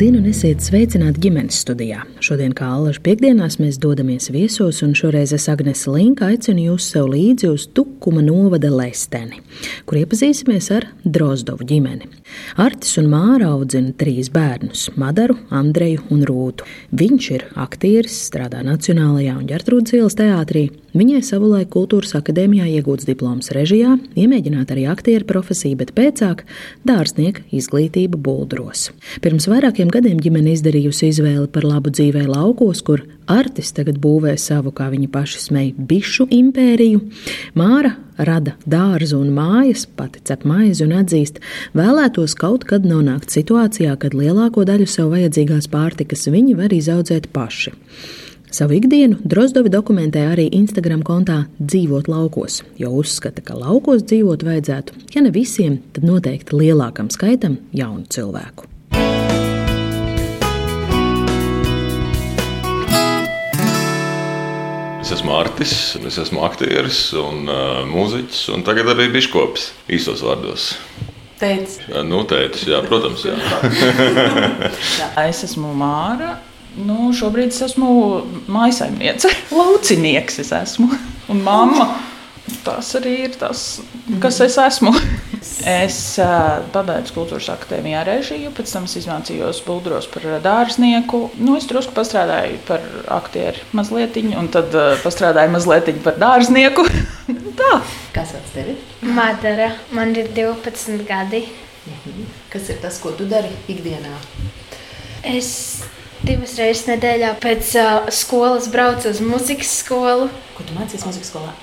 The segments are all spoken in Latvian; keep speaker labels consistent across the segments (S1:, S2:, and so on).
S1: Labdien, un esiet sveicināti ģimenes studijā. Šodien, kā Allaža piekdienās, mēs dodamies viesos, un šoreiz es Agnese Linka aicinu jūs sev līdzi uz Tukuma novada Lesteni, kur iepazīsimies ar Drozdovu ģimeni. Artis un Māra audzina trīs bērnus - Madaru, Andreju un Rūtu. Viņš ir aktieris, strādā Nacionālajā un Ģertrūdas ielas teātrī. Viņai savulaik Kultūras akadēmijā iegūts diploms režijā, iemēģināt arī aktieru profesiju, bet pēcāk dārznieka izglītība Buldros. Pirms vairākiem gadiem ģimene izdarījusi izvēli par labu dzīvē laukos, kur artis tagad būvē savu, kā viņi paši smēja, bišu impēriju. Māra rada dārzu un mājas, pati cep maizi un atzīst, vēlētos kaut kad nonākt situācijā, kad lielāko daļu sev vajadzīgās pārtikas viņi var izaudzēt paši. Savu ikdienu Drozdovi dokumentē arī Instagram kontā Dzīvot laukos, jo uzskata, ka laukos dzīvot vajadzētu, ja ne visiem, tad noteikti lielākam skaitam jaunu cilvēku.
S2: Es esmu artis, es esmu aktieris un uh, mūziķis, un tagad arī biškops īsos vārdos.
S3: Teicis.
S2: Nu, teicis, jā, protams. Jā.
S3: es esmu Māra. Nu, šobrīd es esmu maisaimniece, laucinieks. Es esmu un mamma. Tas arī ir tas, kas es esmu. Es uh, pabeidzu kultūras akadēmijā režiju, pēc tam es izmācījos Buldros par dārznieku. Nu, es drusku pastrādāju par aktieru mazliet, un tad uh, pastrādāju mazliet par dārznieku. Tā.
S4: Kas sauc tevi?
S5: Madara. Man ir 12 gadi.
S4: Mhm. Kas ir tas, ko tu dari ikdienā?
S5: Es divas reizes nedēļā pēc uh, skolas braucu uz muzikas skolu.
S4: Ko tu mācījies muzikas skolā?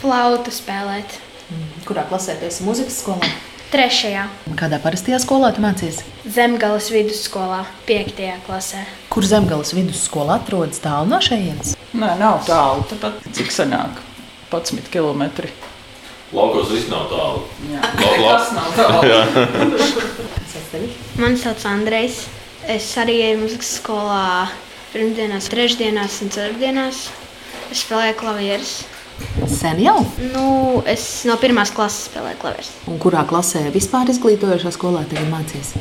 S5: Flautu spēlēt.
S4: Mm. Kurā klasē tu esi muzikas skolā?
S5: Trešajā.
S4: Kādā parastajā skolā tu mācījies?
S5: Zemgales vidusskolā, piektajā klasē.
S4: Kur Zemgales vidusskola atrodas tālu no šejienes?
S3: Nē, nav tālu. Tāpat cik sanāk? 11 km.
S2: Laukos viss nav tālu.
S3: Jā, tas nav tālu.
S5: Man sauc Andrejs. Es arī eju muzikas skolā pirmdienās, trešdienās un ceturtdienās. Es spēlēju klavierus.
S4: Sen jau?
S5: Nu, es no pirmās klases spēlēju klavierus.
S4: Un kurā klasē vispār izglītojošā skolā tagad mācījies?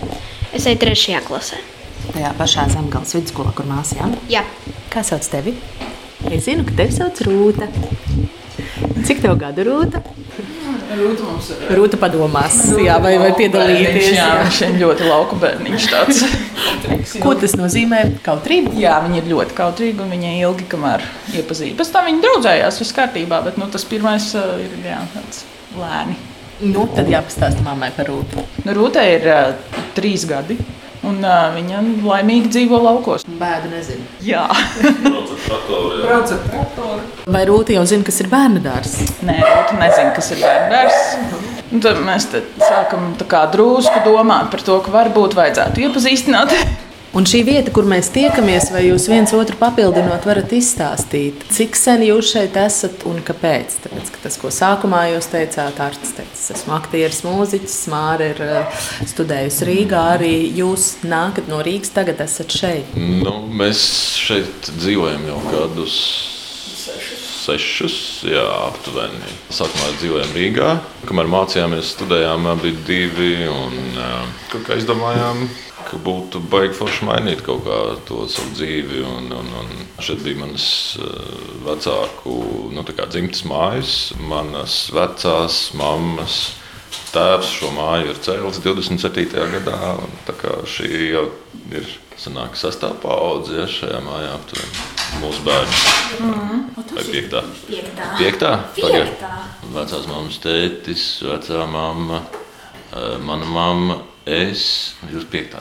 S5: Es eju trešajā klasē.
S4: Tajā pašā Zemgales vidusskolā, kur māsā jā?
S5: Jā.
S4: Kā sauc tevi? Es zinu, ka tevi sauc Rūta. Cik tev gadu Rūta?
S3: Rūta mums ir.
S4: Rūta padomās, jā, vai, vai piedalīties.
S3: Jā, viņš ir ļoti lauka bērniņš tāds.
S4: Ko tas nozīmē? Kautrība?
S3: Jā, viņi ir ļoti kautrīgi un viņi ilgi kamēr iepazīst. Pēc tam viņi draudzējās, viss kārtībā, bet nu, tas pirmais uh, ir jā, tāds lēni.
S4: Nu, tad jāpastāsta mammai par Rūtu.
S3: Nu, Rūtai ir uh, trīs gadi. Un uh, viņa laimīgi dzīvo laukos.
S4: Bēdu nezinu.
S3: Jā,
S2: Brauc ar traktoru, jā.
S3: brauc ar traktoru.
S4: Vai Rūta jau zina, kas ir bērnu dārzs?
S3: Nē, Rūta nezina, kas ir bērns. Un tad mēs te sākam tā kā drusku domāt par to, ka varbūt vajadzētu iepazīstināt.
S4: Un šī vieta, kur mēs tiekamies, vai jūs viens otru papildinot, varat izstāstīt, cik sen jūs šeit esat un kāpēc? Tāpēc, ka tas, ko sākumā jūs teicāt, Arts teica, es esmu aktieris, mūziķis, Māra ir eh, studējusi Rīgā, arī jūs nākat no Rīgas, tagad esat šeit.
S2: Nu, mēs šeit dzīvojam jau kādus sešus, jā, aptuveni. Sākumā dzīvojām Rīgā, kamēr mācījāmies, studējām abi divi. Un, kaut kā izdomājām, ka būtu baigi forši mainīt kaut kā to savu dzīvi. Un, un, un šeit bija manas uh, vecāku nu, dzimtas mājas, manas vecās mammas. Tēvs šo māju ir cēlis 27. gadā. Šī jau ir sanāk, sastāvā paudze ja, šajā mājā aptuveni mūsu bērnu. Vai piektā?
S5: Piektā.
S2: Piektā? Pagaid.
S5: Piektā.
S2: Vecās mammas tētis, vecā mamma, eh, mana mamma. Es jūs piektā.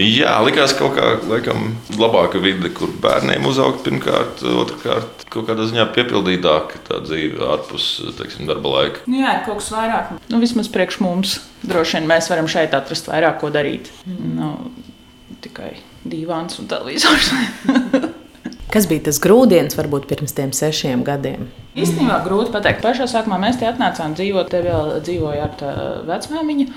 S2: Jā, jā likās kaut kā laikam, labāka vide, kur bērniem uzaugt. Pirmkārt, otrkārt, kaut kādā ziņā piepildītāka tā dzīve ārpus teiksim, darba laika.
S3: Nu, jā, kaut kas vairāk. Nu, vismaz priekš mums. Droši vien mēs varam šeit atrast vairāk ko darīt. Nav tikai divāns un televizors.
S4: Kas bija tas grūdienis varbūt pirms tiem sešiem gadiem?
S3: Īstenībā grūti pateikt. Pašā sākumā mēs te atnācām dzīvot, te vēl dzīvoja ar tā vecmāmiņu.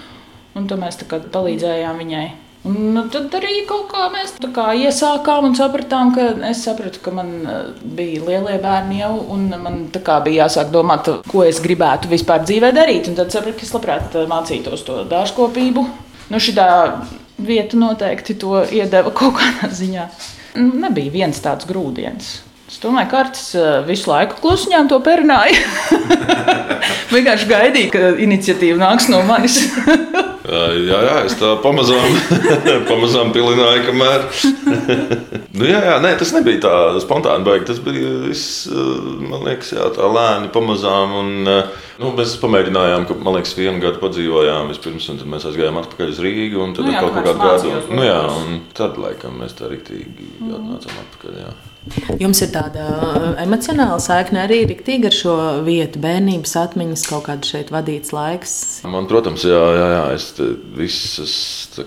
S3: Un tad mēs palīdzējām viņai. Un, nu, tad arī kaut kā mēs kā iesākām un sapratām, ka es sapratu, ka man eh, bija lielie bērni jau, un man bija jāsāk domāt, ko es gribētu vispār dzīvē darīt. Un tad sapratu, ka es labprāt eh, mācītos to dārzkopību. Nu, šī vieta noteikti to iedeva kaut kādā ziņā. Nu, nebija viens tāds grūdienis. Es domāju, ka Kārtas eh, visu laiku klusiņām to perināja. Vienkārši gaidīja, ka iniciatīva nāks no manis.
S2: jā, jā, es tā pamazām, pamazām pilināju, kamēr. nu, jā, jā, nē, tas nebija tā spontāni baigi. Tas bija viss, man liekas, jā, tā lēni, pamazām. Un, nu, mēs pamēģinājām, ka, liekas, vienu gadu padzīvojām vispirms, un tad mēs aizgājām atpakaļ uz Rīgu. Un tad nu, jā, kaut kādu gadu. Nu, jā, un tad, laikam, mēs tā rīktīgi atnācām atpakaļ. Jā.
S4: Jums ir tāda uh, emocionāla saikne arī riktīgi ar šo vietu, bērnības atmiņas, kaut kāda šeit vadīts laiks.
S2: Man, protams, jā, jā, jā es visas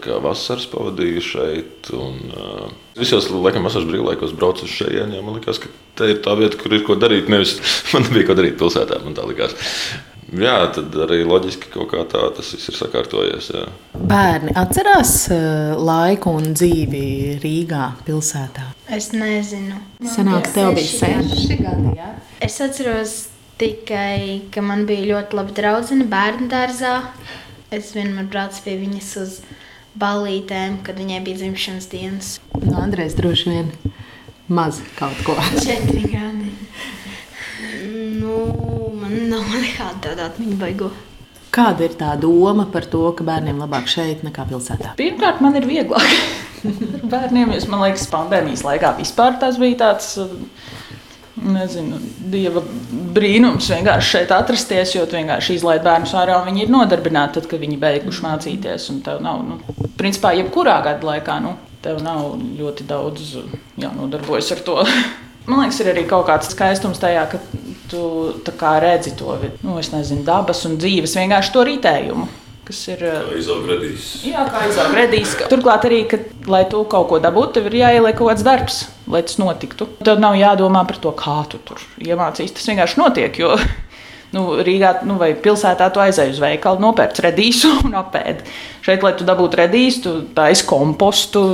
S2: kā, vasaras pavadīju šeit. Un, uh, visos laikam, vasaras brīvlaikos braucu uz šejienes. Man liekas, ka te ir tā vieta, kur ir ko darīt. Nevis man nebija ko darīt pilsētā. Man tā likās. Jā, tad arī loģiski kaut kā tā tas viss ir sakārtojies. Jā.
S4: Bērni atcerās uh, laiku un dzīvi Rīgā, pilsētā.
S5: Es nezinu.
S4: Senāk, tev bija seši gadi. Jā?
S5: Es atceros tikai, ka man bija ļoti laba draudzene bērnu dārzā. Es vienmēr braucu pie viņas uz balītēm, kad viņai bija dzimšanas dienas.
S4: No Andrēs droši vien maz kaut ko.
S5: Četri gadi. Nu, man nav nekāda tāda atmiņa baigo.
S4: Kāda ir tā doma par to, ka bērniem labāk šeit nekā pilsētā?
S3: Pirmkārt, man ir vieglāk. bērniem, jo man liekas, pandēmijas laikā vispār tas bija tāds. Nezinu, dieva brīnums vienkārši šeit atrasties, jo tu vienkārši izlaiž bērnus ārā un viņi ir nodarbināti, tad, kad viņi beiguši mācīties. Tev nav, nu, principā, jebkurā gada laikā, nu, tev nav ļoti daudz jānodarbojas ar to. Man liekas, ir arī kaut kāds skaistums tajā, ka tu redzi to nu, nezinu, dabas un dzīves vienkārši to ritējumu. Kas ir
S2: izaugrēdījis.
S3: Jā, kā izaugrēdījis. Turklāt arī, ka, lai tu kaut ko dabūtu, tev ir jāieliek kaut kāds darbs, lai tas notiktu. Tev nav jādomā par to, kā tu tur iemācīsies. Tas vienkārši notiek. Jo nu, Rīgā nu, vai pilsētā tu aizej uz veikalu, nopērc redīsu un apēdi. Šeit, lai tu dabūtu redīsu, tu taisi kompostu,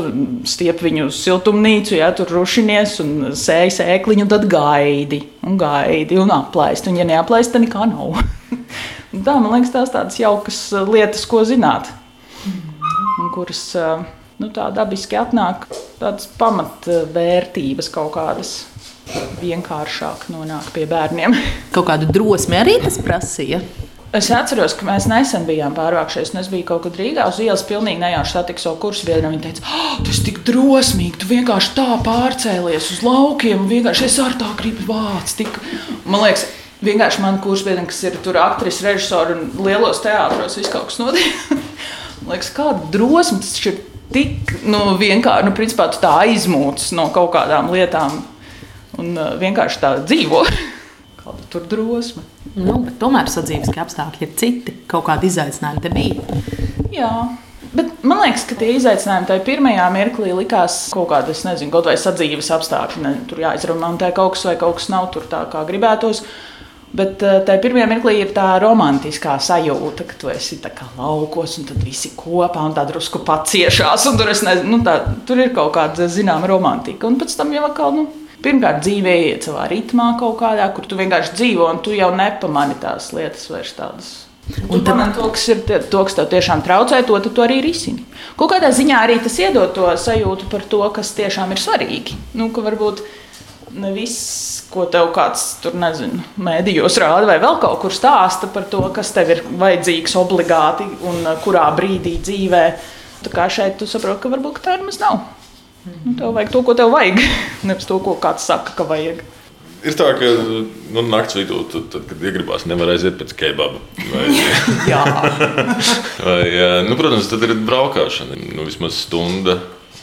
S3: stiep viņu uz siltumnīcu, ja tur rušinies un sēji sēkliņu, tad gaidi un gaidi un aplaist. Un, ja neaplaist, tad nekā nav. Tā, man liekas, tās tādas jaukas lietas, ko zināt, un kuras nu, tā dabiski atnāk, tādas pamatvērtības kaut kādas vienkāršāk nonāk pie bērniem.
S4: Kaut kādu drosmi arī tas prasīja.
S3: Es atceros, ka mēs nesen bijām pārvākšies, un es biju kaut kur Rīgā uz ielas, pilnīgi nejauši satiku savu kursu biedru. Viņa teica, oh, tas ir tik drosmīgi, tu vienkārši tā pārcēlies uz laukiem, vienkārši es ar tā gribu vākt. Tik... Man liekas, vienkārši man kursu biedri, kas ir tur aktris, režisori un lielos teātros, viss kaut kas notiek. man liekas, kāda drosme tas ir tik nu, vienkārši, nu, principā tā aizmūts no kaut kādām lietām un uh, vienkārši tā dzīvo. Kāda tur drosme.
S4: Nu, tomēr sadzīves apstākļi ir citi. Kaut kādi izaicinājumi te bija.
S3: Jā. Bet man liekas, ka tie izaicinājumi tajā pirmajā mirklī likās kaut kāda, es nezinu, kaut vai sadzīves apstākļi. Ne, tur jāizremontē kaut kas, vai kaut kas nav tur tā, kā gribētos. Bet tajā pirmajā mirklī ir tā romantiskā sajūta, ka tu esi laukos, un tad visi kopā un tā drusku paciešās. Tur, nezinu, nu, tā, tur ir kaut kāda zināma romantika. Un pēc tam jau atkal. Nu, Pirmkārt, dzīvē iet savā ritmā, kaut kādā, kur tu vienkārši dzīvo, un tu jau nepamani tās lietas vairs tādas. Un tad man to, kas ir to, kas tev tiešām traucē, to tu arī risini. Kaut kādā ziņā arī tas iedod to sajūtu par to, kas tiešām ir svarīgi. Nu, ka varbūt ne viss, ko tev kāds tur nezinu, mēdījos rāda vai vēl kaut kur stāsta par to, kas tev ir vajadzīgs obligāti un kurā brīdī dzīvē. Tā kā šeit tu saproti, ka varbūt tā nemaz nav. Nu, tev vajag to, ko tev vajag, nevis to, ko kāds saka, ka vajag.
S2: Ir tā, ka nu, naktas vidū, tad, tad, kad iegribās, nevar aiziet pēc kebaba. Vai, vai, nu, protams, tad ir braukšana. Nu, vismaz stunda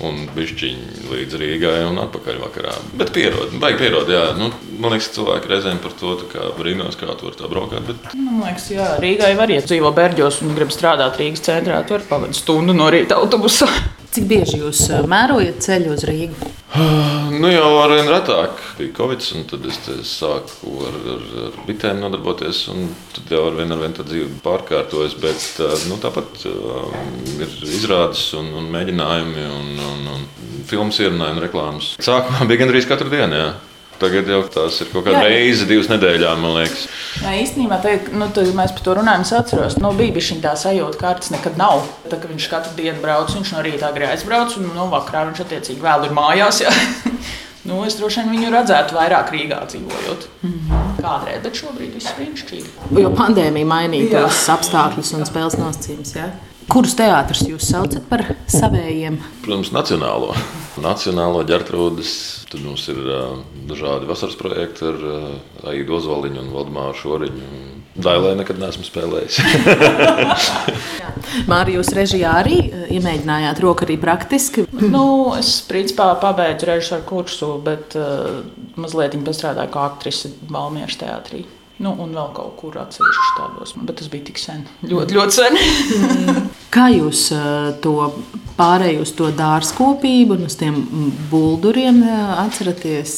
S2: un bišķiņi līdz Rīgai un atpakaļ vakarā. Bet pierod, baigi pierod, jā. Nu, man liekas, cilvēki reizēm par to kā brīnās, kā tur tā braukāt. Bet...
S3: Man liekas, jā, Rīgai var iet dzīvo Berģos un grib strādāt Rīgas centrā. Tur pavadīt stundu no rīta autobusā.
S4: Cik bieži jūs eh, mērojat ceļu uz Rīgu?
S2: Nu, jau ar vien retāk bija Covid, un tad es sāku ar, ar, ar bitēm nodarboties. Tad jau ar vien, ar vien tā dzīve pārkārtojas. Bet nu, tāpat uh, ir izrādes un, un mēģinājumi, un, un, un filmas ierunājumi, reklāmas. Sākumā bija gandrīz katru dienu. Jā. Tagad jau tās ir kaut kāda reize, divas nedēļās, man liekas.
S3: Jā, īstenībā, te, nu, tad mēs par to runājam. Es atceros, nu, bija šī tā sajūta, ka kārtas nekad nav. Tā, viņš katru dienu brauc, viņš no rīta agrāk aizbrauc, un no vakarā viņš attiecīgi vēl ir mājās. nu, es droši vien viņu redzētu vairāk Rīgā dzīvojot. Mm -hmm. Kādreiz, bet šobrīd viss ir brīnišķīgi.
S4: Jo pandēmija mainīja tos apstākļus un spēles nosacījumus. Kurus teātrus jūs saucat par savējiem?
S2: Protams, Nacionālo. Nacionālo ģērtrūdas. Tad mums ir uh, dažādi vasaras projekti ar uh, Aidu Ozoliņu un Valdemāru Šoriņu. Dailē nekad neesmu spēlējis.
S4: Mārija, jūs režijā arī iemēģinājāt roku arī praktiski?
S3: nu, es principā pabeidzu režisoru kursu, bet uh, mazliet pastrādāju kā aktrise Balmiešu teātrī. Nu, un vēl kaut kur atsevišķi tādos. Bet tas bija tik sen. Ļoti, ļoti sen.
S4: Kā jūs to pārēju uz to dārzkopību un uz tiem bulduriem atceraties?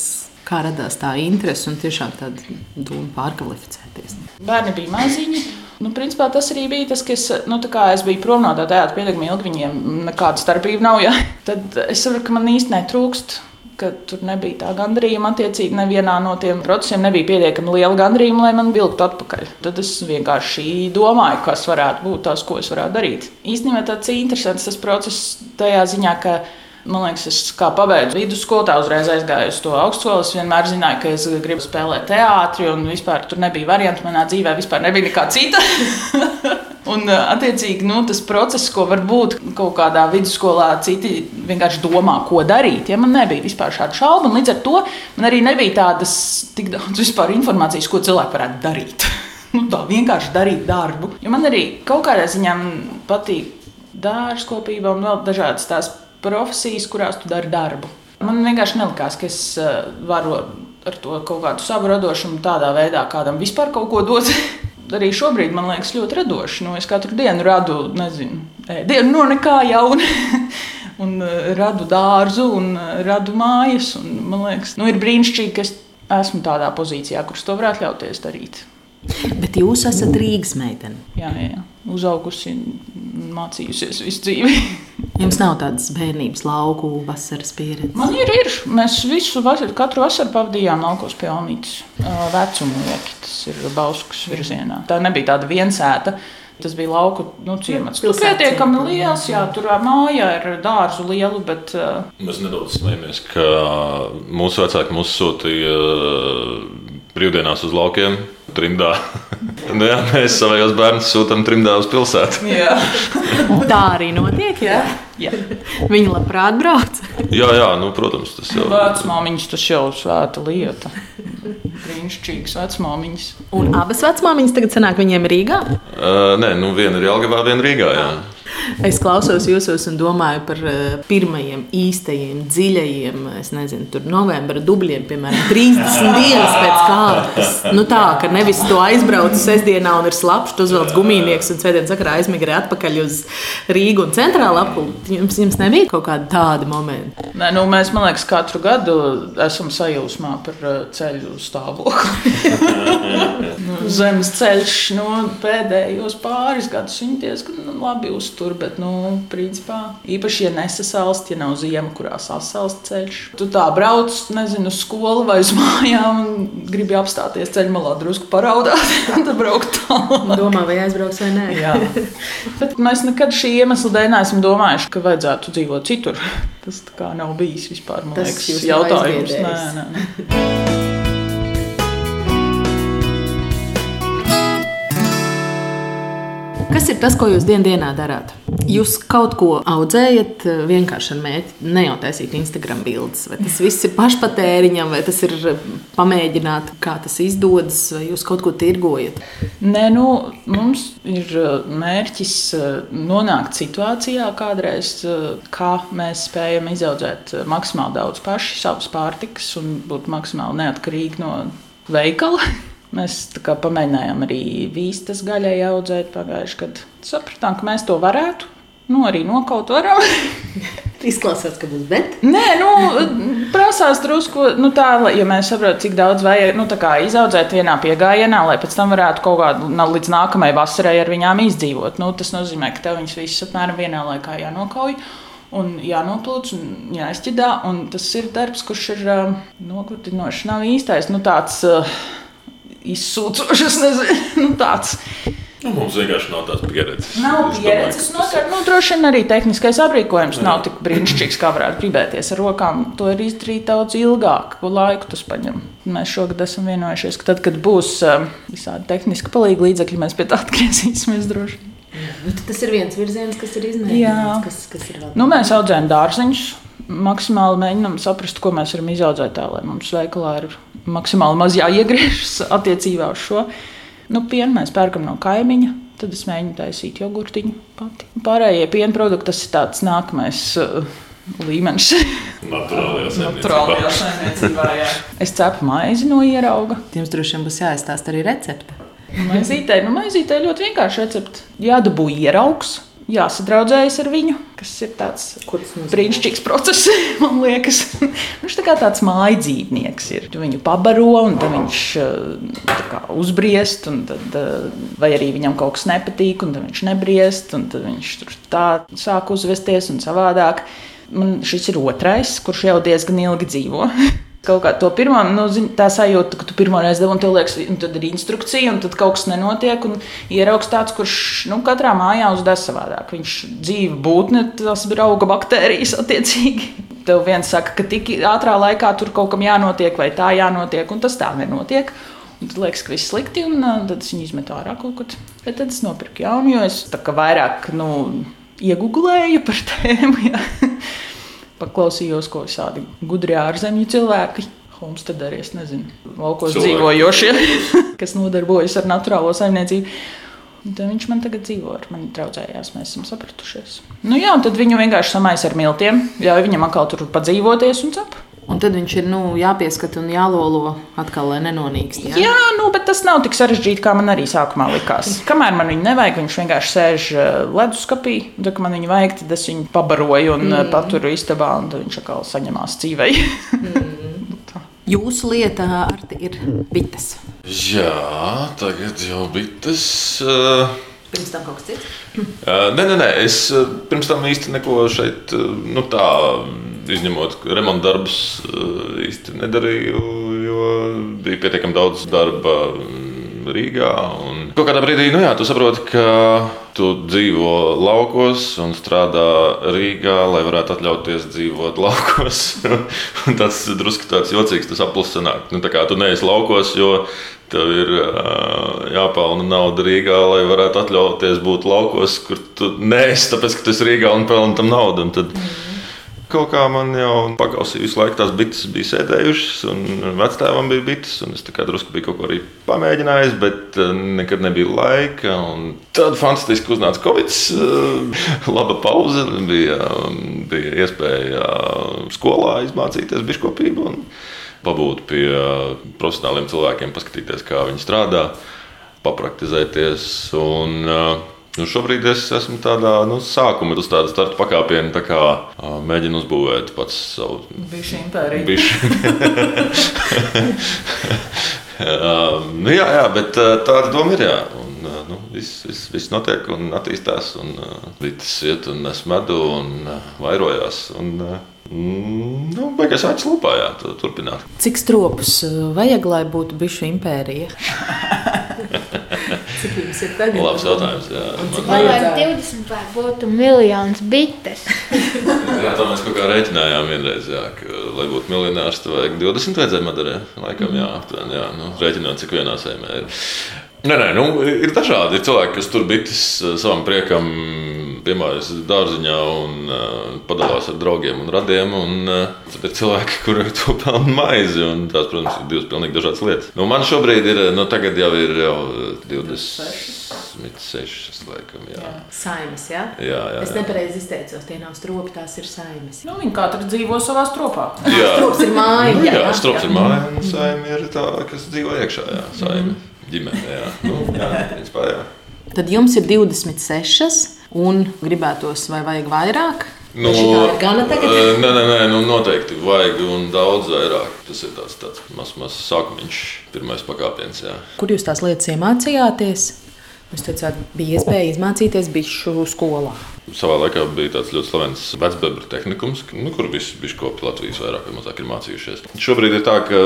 S4: Kā radās tā interese un tiešām tāda doma pārkvalificēties?
S3: Bērni bija maziņi. Nu, principā tas arī bija tas, ka es, nu, es biju prom no tā teātra pietiekami ilgi. Viņiem nekāda starpība nav. Ja? Tad es saprotu, ka man īstenībā netrūkst ka tur nebija tā gandarījuma. Attiecīgi, nevienā no tiem procesiem nebija pietiekami liela gandarījuma, lai man vilktu atpakaļ. Tad es vienkārši domāju, kas varētu būt tas, ko es varētu darīt. Īstenībā tas ir interesants tas process tajā ziņā, ka. Man liekas, es kā pabeidzu vidusskolu, tā uzreiz aizgāju uz to augstskolu. Es vienmēr zināju, ka es gribu spēlēt teātrī, un vispār tur nebija variantu. Manā dzīvē vispār nebija nekā cita. Un, attiecīgi, nu, tas process, ko varbūt kaut kādā vidusskolā citi vienkārši domā, ko darīt, ja man nebija vispār šāda šauba. Līdz ar to man arī nebija tādas tik daudz informācijas, ko cilvēki varētu darīt. nu, tā vienkārši darīt darbu. Jo man arī kaut kādā ziņā patīk dārzkopība un vēl dažādas tās profesijas, kurās tu dari darbu. Man vienkārši nelikās, ka es varu ar to kaut kādu savu radošumu tādā veidā kādam vispār kaut ko dot. arī šobrīd man liekas ļoti radoši. Nu, es katru dienu radu, nezinu, dienu no nekā jauna. un uh, radu dārzu, un uh, radu mājas. Un, man liekas, nu, ir brīnišķīgi, ka es esmu tādā pozīcijā, kurš to var atļauties darīt.
S4: Bet jūs esat Rīgas meitene.
S3: Jā, jā, uzaugusi, mācījusies visu dzīvi.
S4: Jums nav tādas bērnības lauku vasaras pieredzes.
S3: Man ir, ir. Mēs visu vasaru, katru vasaru pavadījām laukos pie Alnītas. Vecumnieki, tas ir Bauskas virzienā. Tā nebija tāda viensēta. Tas bija lauku nu, ciemats. Tur pietiekami liels, jā, tur māja ir dārzu lielu, bet. Uh...
S2: Mēs nedaudz smejamies, ka mūsu vecāki mūs sūtīja brīvdienās uz laukiem trimdā. nu, jā, mēs savējos bērnus sūtām trimdā uz pilsētu.
S4: tā arī notiek. Jā. Jā. Viņi labprāt brauc.
S2: jā, jā nu, protams, tas jau
S3: ir. Vecmāmiņas tas jau ir svēta lieta. Brīnišķīgas vecmāmiņas.
S4: Un abas vecmāmiņas tagad sanāk viņiem Rīgā?
S2: Uh, nē, nu viena ir Jālgavā, viena Rīgā. Jā.
S4: Es klausos jūsos un domāju par eh, pirmajiem īstajiem, dziļajiem, es nezinu, tur novembra dubļiem, piemēram, 30 dienas pēc kārtas. Nu tā, ka nevis to aizbraucu sestdienā un ir slapjš, uzvelc gumijnieks un svētdienas sakarā aizmigrē atpakaļ uz Rīgu un centrālu apli. Jums, jums nebija kaut kādi tādi momenti?
S3: Nē, nu, mēs, man liekas, katru gadu esam sajūsmā par eh, ceļu stāvokli. zemes ceļš no nu, pēdējos pāris gadus viņi diezgan labi uztur bet, nu, principā, īpaši, ja nesasalst, ja nav ziema, kurā sasalst ceļš. Tu tā brauc, nezinu, uz skolu vai uz mājām, un gribi apstāties ceļā malā, drusku paraudāt, un tad braukt tālāk.
S4: Domā, vai aizbrauks vai nē.
S3: Jā. Bet mēs nekad šī iemesla dēļ neesam domājuši, ka vajadzētu dzīvot citur. Tas nav bijis vispār, man Tas liekas, jautājums. Nē, nē, nē.
S4: Kas ir tas, ko jūs dienā dienā darāt? Jūs kaut ko audzējat vienkārši ar mērķi nejautaisīt Instagram bildes. Vai tas viss ir pašpatēriņam, vai tas ir pamēģināt, kā tas izdodas, vai jūs kaut ko tirgojat?
S3: Nē, nu, mums ir mērķis nonākt situācijā kādreiz, kā mēs spējam izaudzēt maksimāli daudz paši savas pārtikas un būt maksimāli neatkarīgi no veikala. Mēs pamēģinājām arī vīstas gaļai audzēt pagājušajā gadā. Sapratām, ka mēs to varētu. Nu, arī nokaut varam.
S4: Izklausās, ka būs bet.
S3: Nē, nu, prasās drusku nu, tā, lai- jo mēs saprotam, cik daudz vajag nu, kā izaudzēt vienā piegājienā, lai pēc tam varētu kaut kādu na- līdz nākamajai vasarai ar viņām izdzīvot. Nu, tas nozīmē, ka tev viņas visas apmēram vienā laikā jānokauj. Un jānoplūc un jāizķidā. Un tas ir darbs, kurš ir uh, nogurdinošs. Nav īstais, nu tāds uh, izsūcošs, nezinu, nu, tāds.
S2: Nu, mums vienkārši nav tādas pieredzes.
S3: Nav
S2: Es domāju,
S3: pieredzes.
S2: ka tas
S3: Nu, droši vien arī tehniskais aprīkojums nav tik brīnišķīgs, kā varētu gribēties ar rokām. To ir izdarīt daudz ilgāku laiku. Tas paņem. Mēs šogad esam vienojušies, ka tad, kad būs um, visādi tehniski palīgi līdzekļi, mēs pie tā atgriezīsimies droši.
S4: Nu, tas ir viens virziens, kas ir
S3: Jā.
S4: izmēģināts. Kas, kas ir vēl?
S3: Nu, mēs audzējam dārzeņus. Maksimāli mēģinām saprast, ko mēs varam izaudzēt tā, lai mums veikalā ir maksimāli maz jāiegriežas attiecībā uz šo. Nu, pienu mēs pērkam no kaimiņa, tad es mēģinu taisīt jogurtiņu pati. Pārējie piena produkti tas ir tāds nākamais uh, līmenis.
S2: Naturālajā
S3: saimniecībā. Es cepu maizi no ierauga.
S4: Jums droši vien būs jāizstāsta arī recepte.
S3: Maizītē, nu, maizītē ļoti vienkārši recepte. Jādabū ieraugs, jāsadraudzējas ar viņu, kas ir tāds brīnišķīgs process, man liekas. Viņš tā kā tāds mājas dzīvnieks ir. Tu viņu pabaro, un tad viņš eh, kā uzbriest, un tad, eh, vai arī viņam kaut kas nepatīk, un tad viņš nebriest, un tad viņš tur tā sāk uzvesties un savādāk. Man šis ir otrais, kurš jau diezgan ilgi dzīvo. Kaut kā to pirmā, nu, zin, tā sajūta, ka tu pirmo reizi devu, un tev liekas, un tad ir instrukcija, un tad kaut kas nenotiek. Ieraugs tāds, kurš nu, katrā mājā uzdas savādāk. Viņš dzīve būtne, tas ir auga baktērijas attiecīgi. Tev viens saka, ka tik ātrā laikā tur kaut kam jānotiek, vai tā jānotiek, un tas tā nenotiek. Un tad liekas, ka viss slikti, un tad es viņu izmetu ārā kaut kur. Bet tad es nopirku jaunu, jo es tā kā vairāk nu, iegūlēju par tēmu. jā. Paklausījos, ko visādi gudri ārzemju cilvēki. Holmes tad arī es nezinu, laukos
S2: Cilvēki.
S3: dzīvojošie, kas nodarbojas ar naturālo saimniecību. Tad viņš man tagad dzīvo ar mani draudzējās, mēs esam sapratušies. Nu jā, un tad viņu vienkārši samais ar miltiem, ļauj viņam atkal tur padzīvoties un cep.
S4: Un tad viņš ir nu, jāpieskata un jālolo atkal, lai nenonīkst.
S3: Jā, jā nu, bet tas nav tik sarežģīti, kā man arī sākumā likās. Kamēr man viņu nevajag, viņš vienkārši sēž eh, leduskapī. Tad, kad man viņu vajag, tad es viņu pabaroju un mm. paturu istabā, un viņš atkal saņemās dzīvei.
S4: Jūsu lieta Arti, ir bites.
S2: Jā, tagad jau bites. Uh,
S4: Pirms tam kaut kas cits.
S2: Uh, nē, nē, nē, es pirms tam īsti neko šeit, nu tā, izņemot remonta darbus, īsti nedarīju, jo bija pietiekami daudz darba Rīgā. Un kaut kādā brīdī, nu jā, tu saproti, ka tu dzīvo laukos un strādā Rīgā, lai varētu atļauties dzīvot laukos. Tas drusku tāds jocīgs, tas aplis sanāk. Nu, tā kā tu neesi laukos, jo Tev ir jāpelna nauda Rīgā, lai varētu atļauties būt laukos, kur tu neesi, tāpēc ka tu esi Rīgā un pelni tam naudu. Un tad kaut kā man jau pagausīja visu laiku tās bites bija sēdējušas, un vectēvam bija bites, un es drusku biju kaut ko arī pamēģinājis, bet uh, nekad nebija laika. Tad fantastiski uznāca Covid, uh, laba pauze, bija, um, bija iespēja skolā izmācīties biškopību. Un, pabūt pie profesionāliem cilvēkiem, paskatīties, kā viņi strādā, papraktizēties. Un, nu, šobrīd es esmu tādā nu, sākuma, starta pakāpiena, tā kā mēģinu uzbūvēt pats savu
S3: impērija.
S2: bišu. nu, jā, jā, bet tāda doma ir. Jā. Un, nu, viss, viss, viss notiek un attīstās, un viss iet un nes medu un vairojās. Un, mm, nu, beigās acis lupā, jā, tu- turpināt.
S4: Cik stropus uh, vajag, lai būtu bišu impērija? Cik jums ir tagad?
S2: Labs jautājums.
S5: Lai
S4: vajadzētu?
S5: 20 vai būtu miljons bites.
S2: jā, tā mēs kaut kā rēķinājām vienreiz, jā, ka, lai būtu miljonārs, tad vajag 20 vajadzēja madarē. Laikam, jā, aptuveni, jā, nu, rēķinot, cik vienā sēmē ir. Nē, nē, nu, ir dažādi ir cilvēki, kas tur bites eh, savam priekam, piemēram, dārziņā un uh, padalās ar draugiem un radiem. Un, uh, tad ir cilvēki, kuri to pelna maizi. un Tās, protams, ir divas pilnīgi dažādas lietas. Nu, man šobrīd ir, nu, tagad jau ir jau 26, laikam. Jā,
S4: Saimes, jā?
S2: jā, jā.
S4: Es
S2: jā.
S4: nepareizi izteicos, tie nav stropi, tās ir saimes.
S3: Nu, viņi katra dzīvo savā stropā.
S2: jā.
S4: Strops ir māja.
S2: Nu, jā,
S4: jā.
S2: strops ir māja, un saime ir tā, kas dzīvo iekšā. Jā, saime, ģimene. Jā, nu, jā, principā, jā.
S4: Tad jums ir 26, un gribētos, vai vajag vairāk?
S2: Nu,
S4: šitā ir gana tagad?
S2: eh, Nē, nē, nē nu, noteikti vajag un daudz vairāk. Tas ir tāds, tāds mazs maz sākumiņš, pirmais pakāpiens. Jā.
S4: Kur jūs tās lietas iemācījāties? Jūs teicāt, bija iespēja izmācīties bišu skolā.
S2: Savā laikā bija tāds ļoti slavens vecbebra tehnikums, nu, kur visi biškopi Latvijas vairāk vai mazāk ir mācījušies. Šobrīd ir tā, ka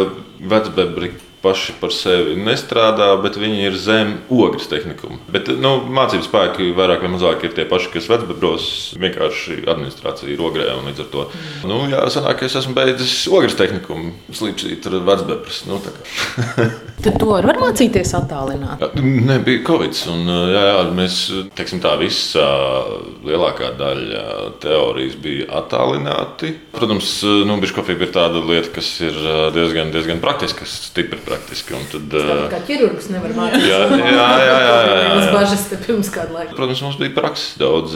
S2: vecbebri paši par sevi nestrādā, bet viņi ir zem ogles tehnikuma. Bet nu, mācību spēki vairāk vai mazāk ir tie paši, kas vecbebros vienkārši administrācija ir ogrē. Līdz ar to nu, jā, sanāk, es esmu beidzis ogles tehnikumu, slīpstīt ar vecbebras. Nu.
S4: Tad to var mācīties attālināt.
S2: Nē, bija Covid. Un, jā, jā, mēs teiksim, tā visa lielākā daļa teorijas bija attālināti. Protams, nu, biškopība ir tāda lieta, kas ir diezgan, diezgan praktiska, stipri praktiska. Un Tad,
S4: Kā ķirurgs nevar mācīties.
S2: jā, jā, jā, jā, jā,
S4: bažas te pirms kāda laika.
S2: Protams, mums bija prakses daudz,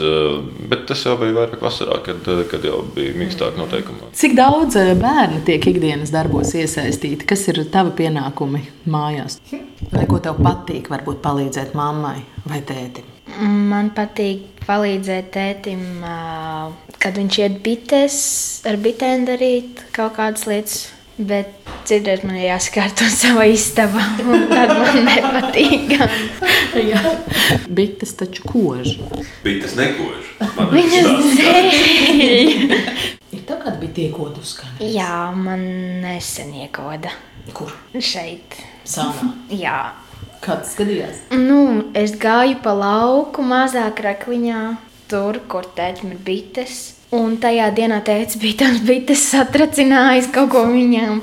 S2: bet tas jau bija vairāk vasarā, kad, kad jau bija mīkstāk noteikumi.
S4: Cik daudz eh, bērnu tiek ikdienas darbos iesaistīti? Kas ir tavi pienākumi mājās? Vai ko tev patīk, varbūt palīdzēt mammai vai tētim?
S5: Man patīk palīdzēt tētim, kad viņš iet bites, ar bitēm darīt kaut kādas lietas. Bet citreiz man ir jāskārto savā istabā, un tad man nepatīk.
S4: Jā, bites taču kož.
S2: Bija tas nekož.
S5: Viņas dēļ.
S4: Ir tā kāda bija tiekodu skan.
S5: Jā, man nesen iekoda
S4: Kur?
S5: šeit.
S4: Sānā.
S5: Jā.
S4: Kāds skatījās?
S5: Nu, es gāju pa lauku mazā krakliņā, tur, kur tētim ir bites. Un tajā dienā tēvs bija tās bites satracinājis kaut ko viņam.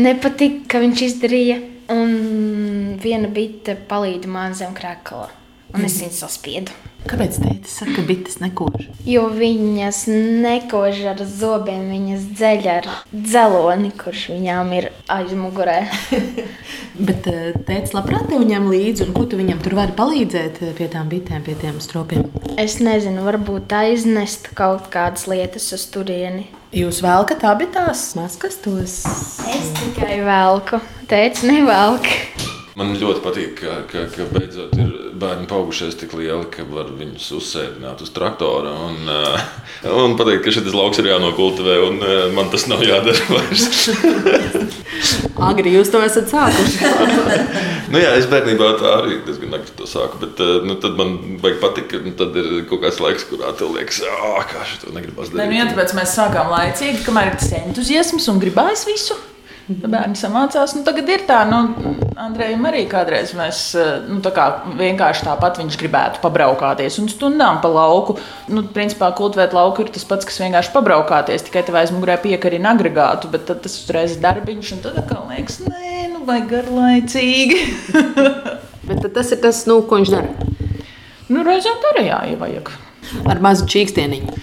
S5: Nepatika, ka viņš izdarīja. Un viena bite palīdza man zem krakla. Un es viņu saspiedu.
S4: Kāpēc tētis saka, ka bites nekož?
S5: Jo viņas nekož ar zobiem, viņas dzeļ ar dzeloni, kurš viņām ir aizmugurē.
S4: Bet eh, tētis labprāt tev ņem līdzi, un ko tu viņam tur vari palīdzēt eh, pie tām bitēm, pie tiem stropiem?
S5: Es nezinu, varbūt aiznest kaut kādas lietas uz turieni.
S4: Jūs velkat abi tās maskas tos?
S5: Es tikai velku. Teicu, nevelk.
S2: Man ļoti patīk, ka, ka, ka beidzot ir bērni augušies tik lieli, ka var viņus uzsēdināt uz traktora. Un, uh, un pateikt, ka šis lauks ir jānokultivē, un uh, man tas nav jādara vairs.
S4: Agri jūs to esat sākuši.
S2: nu, jā, es bērnībā tā arī diezgan agri to sāku. Bet uh, nu, tad man vajag patikt, ka nu, tad ir kaut kāds laiks, kurā tev liekas, ah, kā šī to negribas
S3: Nē,
S2: darīt.
S3: nu, jā, tāpēc mēs sākām laicīgi, kamēr ir tas entuziasms un gribās visu. Tad Bērni samācās. Nu, tagad ir tā, nu, Andrejam arī kādreiz mēs eh, nu, tā kā vienkārši tāpat viņš gribētu pabraukāties un stundām pa lauku. Nu, principā kultivēt lauku ir tas pats, kas vienkārši pabraukāties, tikai tev aizmugurē piekarina agregātu, bet tad tas uzreiz ir darbiņš, un tad atkal liekas, nē, nu, vai garlaicīgi.
S4: Bet tas ir tas, nu, ko viņš dara.
S3: nu, reizēm tā arī jāievajag.
S4: Ar mazu čīkstieniņu.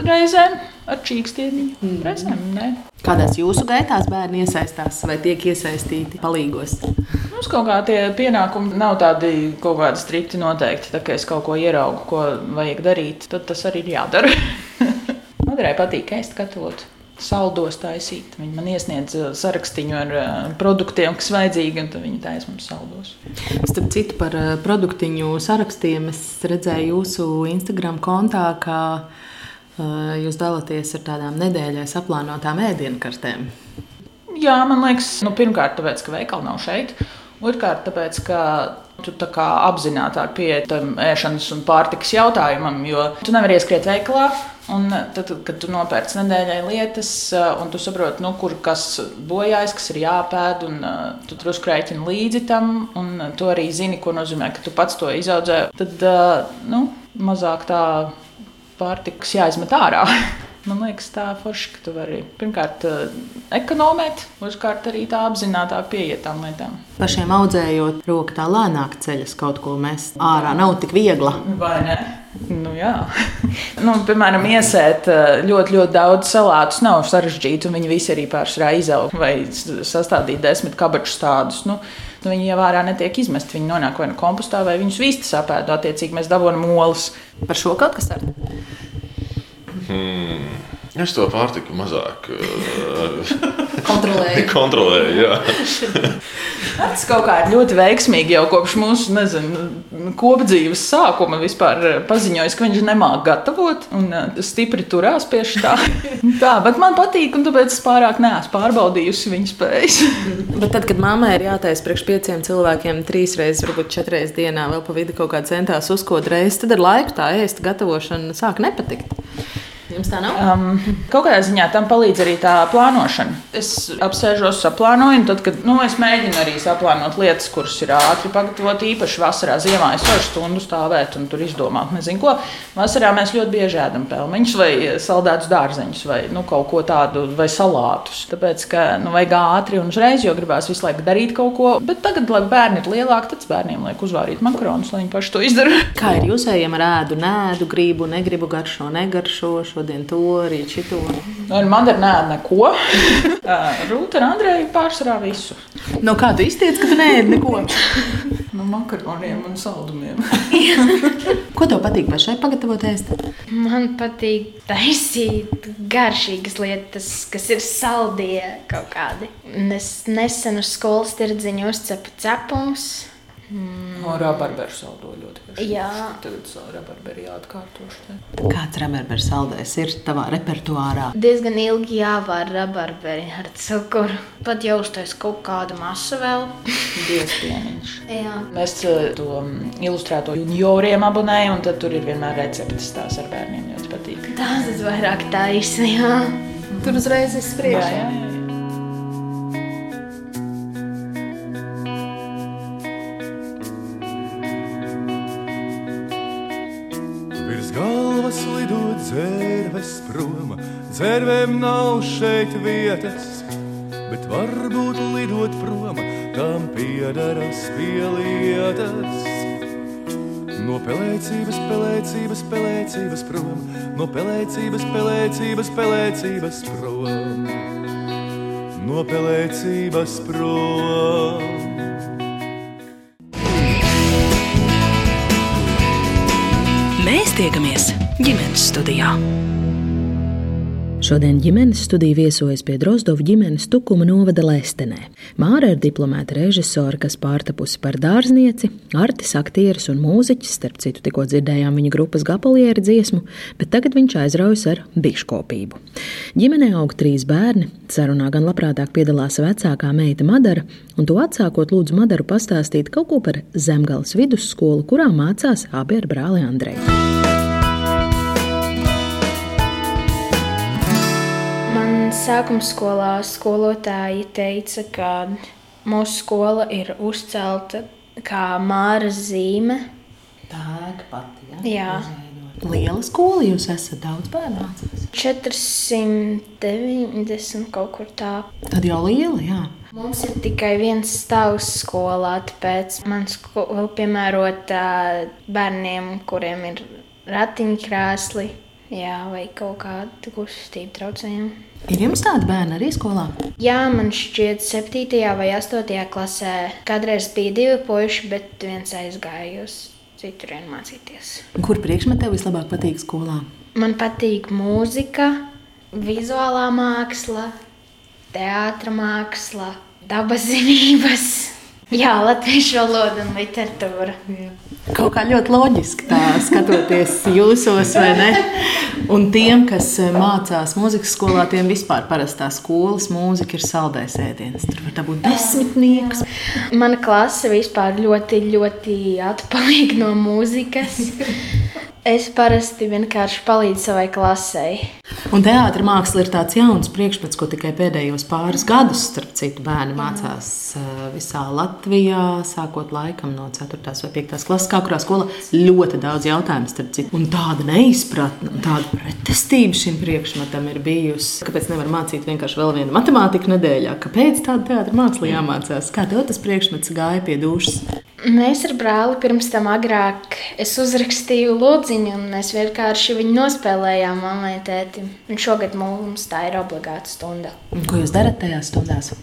S3: Reizēm ar čīkstieniņu, reizēm nē.
S4: Kādās jūsu gaitās bērni iesaistās vai tiek iesaistīti palīgos?
S3: Mums kaut kā tie pienākumi nav tādi kaut kādi strikti noteikti. Tā kā es kaut ko ieraugu, ko vajag darīt, tad tas arī ir jādara. Madrai patīk ēst katlot. Saldos taisīt. Viņi man iesniedz uh, sarakstu ar uh, produktiem, kas vajadzīgi, un viņi taisa mums saldos.
S4: Starp citu, par eh, produktiņu sarakstiem es redzēju jūsu Instagram kontā, ka eh, jūs dalāties ar tādām nedēļai saplānotām ēdienkartēm.
S3: Jā, man liekas, nu, pirmkārt, tāpēc, ka veikala nav šeit. Otrkārt, tāpēc, ka tu tā kā apzināti pieeji tam ēšanas un pārtikas jautājumam, jo tu nevari ieskriet veikalā. Un tad, kad tu nopērci nedēļai lietas, un tu saproti, nu, kur kas bojājas, kas ir jāpēd, un uh, tu drusku rēķini līdzi tam, un tu arī zini, ko nozīmē, ka tu pats to izaudzē, tad nu, mazāk tā pārtikas jāizmet ārā. Man liekas, tā forši, ka tu vari pirmkārt uh, ekonomēt, otrkārt arī tā apzināti pieiet tām lietām.
S4: Pašiem audzējot, roka tā lēnāk ceļas kaut ko mest ārā. Nav tik viegla.
S3: Vai ne? Nu, nu, piemēram, iesēt uh, ļoti, ļoti daudz salātus nav sarežģīti, un viņi visi arī pārsvarā izaug vai sastādīt desmit kabačus tādus. Nu, nu, viņi jau ārā netiek izmesti. Viņi nonāk vai nu kompostā, vai viņus vistas apēdu. Attiecīgi mēs dabūjam molas.
S4: Par šo kaut kas ar
S2: Hmm. Es to pārtiku mazāk uh,
S4: kontrolēju.
S2: kontrolēju. Jā.
S3: Tas kaut kā ir ļoti veiksmīgi jau kopš mūsu nezinu, kopdzīves sākuma vispār eh, paziņojis, ka viņš nemāķi gatavot un uh, stipri turās pie tā. tā, bet man patīk, un tāpēc es pārāk neesmu pārbaudījusi viņa spējas.
S4: bet tad, kad mammai ir jātaisa priekš pieciem cilvēkiem trīs reizes, varbūt četras reizes dienā, vēl pa vidu kaut kā centās uzkot reizes, tad ar laiku tā ēst gatavošana sāk nepatikt. Jums tā nav? Um,
S3: kaut kādā ziņā tam palīdz arī tā plānošana. Es apsēžos, saplānoju, un tad, kad nu, es mēģinu arī saplānot lietas, kuras ir ātri pagatavot, īpaši vasarā, ziemā es varu stundu stāvēt un tur izdomāt, nezinu, ko. Vasarā mēs ļoti bieži ēdam pelmeņus vai saldētus dārzeņus vai nu, kaut ko tādu, vai salātus. Tāpēc, ka nu, vajag ātri un uzreiz, jo gribās visu laiku darīt kaut ko. Bet tagad, lai bērni ir lielāki, tad bērniem liek uzvārīt makaronus, lai viņi paši to izdara.
S4: Kā ir jūsējiem ar ēdu, nēdu, gribu, negribu garšo, negaršo? Šodien to, rīt šito.
S3: Nu, man ir nē, neko. Rūta un Andreja pārsvarā visu.
S4: No kā tu iztiec, ka tu neēdi neko?
S3: no makaroniem un saldumiem.
S4: Ko tev patīk pašai pagatavot ēst?
S5: Man patīk taisīt garšīgas lietas, kas ir saldie kaut kādi. Es nesen uz skolas tirdziņu uzcepu cepumus.
S3: Mm. No rabarberu saldo ļoti
S5: garšīgi. Jā.
S3: Tagad rabarberi jāatkārtoši.
S4: Kāds rabarberu saldējs ir tavā repertuārā?
S5: Diezgan ilgi jāvar rabarberi ar cukuru. Pat jau uztais kaut kādu masu vēl.
S3: Diezpieniņš. Jā. Mēs eh, to mm, ilustrēto junioriem abonējam, un tad tur ir vienmēr receptes tās ar bērniem ļoti patīk.
S5: Tās es vairāk taisu, jā.
S4: Tur uzreiz izspriež. Jā, jā.
S6: dzērves prom, dzērvēm nav šeit vietas, bet varbūt lidot prom, tam piedaras pie lietas. No pelēcības, pelēcības, pelēcības prom, no pelēcības, pelēcības, pelēcības prom, no pelēcības prom.
S1: Tiekamies ģimenes studijā. Šodien ģimenes studija viesojas pie Drozdova ģimenes Tukuma novada Lestenē. Māra ir diplomēta režisore, kas pārtapusi par dārznieci, artis, aktieris un mūziķis. Starp citu, tikko dzirdējām viņa grupas gapalieri dziesmu, bet tagad viņš aizraujas ar biškopību. Ģimenē aug trīs bērni. Sarunā gan labprātāk piedalās vecākā meita Madara, un to atsākot lūdzu Madaru pastāstīt kaut ko par Zemgales vidusskolu, kurā mācās abi ar brāli Andreju.
S5: Sākuma skolā skolotāji teica, ka mūsu skola ir uzcelta kā māra zīme.
S4: Tā ir pati. Ja?
S5: Jā.
S4: Liela skola, jūs esat daudz bērnu mācījis.
S5: 490 kaut kur tā.
S4: Tad jau liela, jā.
S5: Mums ir tikai viens stāvs skolā, tāpēc man skola piemērota bērniem, kuriem ir ratiņkrēsli, jā, vai kaut kāda kustība traucējumi.
S4: Ir jums tādi bērni arī skolā?
S5: Jā, man šķiet, 7. vai 8. klasē kādreiz bija divi puiši, bet viens aizgāja uz citurien mācīties.
S4: Kur priekšmetē vislabāk patīk skolā?
S5: Man patīk mūzika, vizuālā māksla, teātris māksla, dabas zinības. Jā, latviešu valoda un literatūra. Jā.
S4: Kaut kā ļoti loģiski tā skatoties jūsos, vai ne? Un tiem, kas eh, mācās mūzikas skolā, tiem vispār parastā skolas mūzika ir saldais ēdiens. Tur var būt desmitnieks.
S5: Mana klase vispār ļoti, ļoti atpaliek no mūzikas. Es parasti vienkārši palīdzu savai klasei.
S4: Un teātris māksla ir tāds jauns priekšmets, ko tikai pēdējos pāris gadus, starp citu, bērni mācās visā Latvijā, sākot laikam no 4. vai 5. klases, kā kurā skolā ļoti daudz jautājumu, starp citu. Un tāda neizpratne, tāda pretestība šim priekšmetam ir bijusi. Kāpēc nevar mācīt vienkārši vēl vienu matemātiku nedēļā? Kāpēc tāda teātris māksla jāmācās? Kā tev tas priekšmets gāja pie dušas?
S5: Mēs ar brāli pirms tam agrāk uzrakstīju lūdziņu, un mēs vienkārši viņu nospēlējām mammai tētim. Un šogad mums tā ir obligāta stunda.
S4: Un ko jūs darat tajās stundās?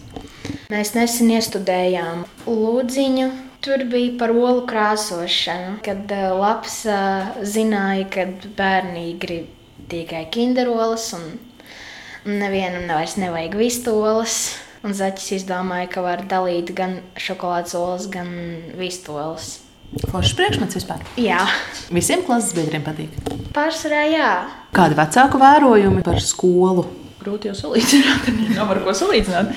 S5: Mēs nesen iestudējām lūdziņu. Tur bija par olu krāsošanu, kad uh, Laps uh, zināja, ka bērni grib tikai kinderolas un nevienam vairs nevajag vistolas. Un Zaķis izdomāja, ka var dalīt gan šokolādes olas, gan vistolas.
S4: Foršs priekšmets vispār.
S5: Jā,
S4: Visiem klases biedriem patīk.
S5: pārsvarā jā.
S4: Kādi vecāku vērojumi par skolu?
S3: Grūti jau salīdzināt, nav ar ko salīdzināt.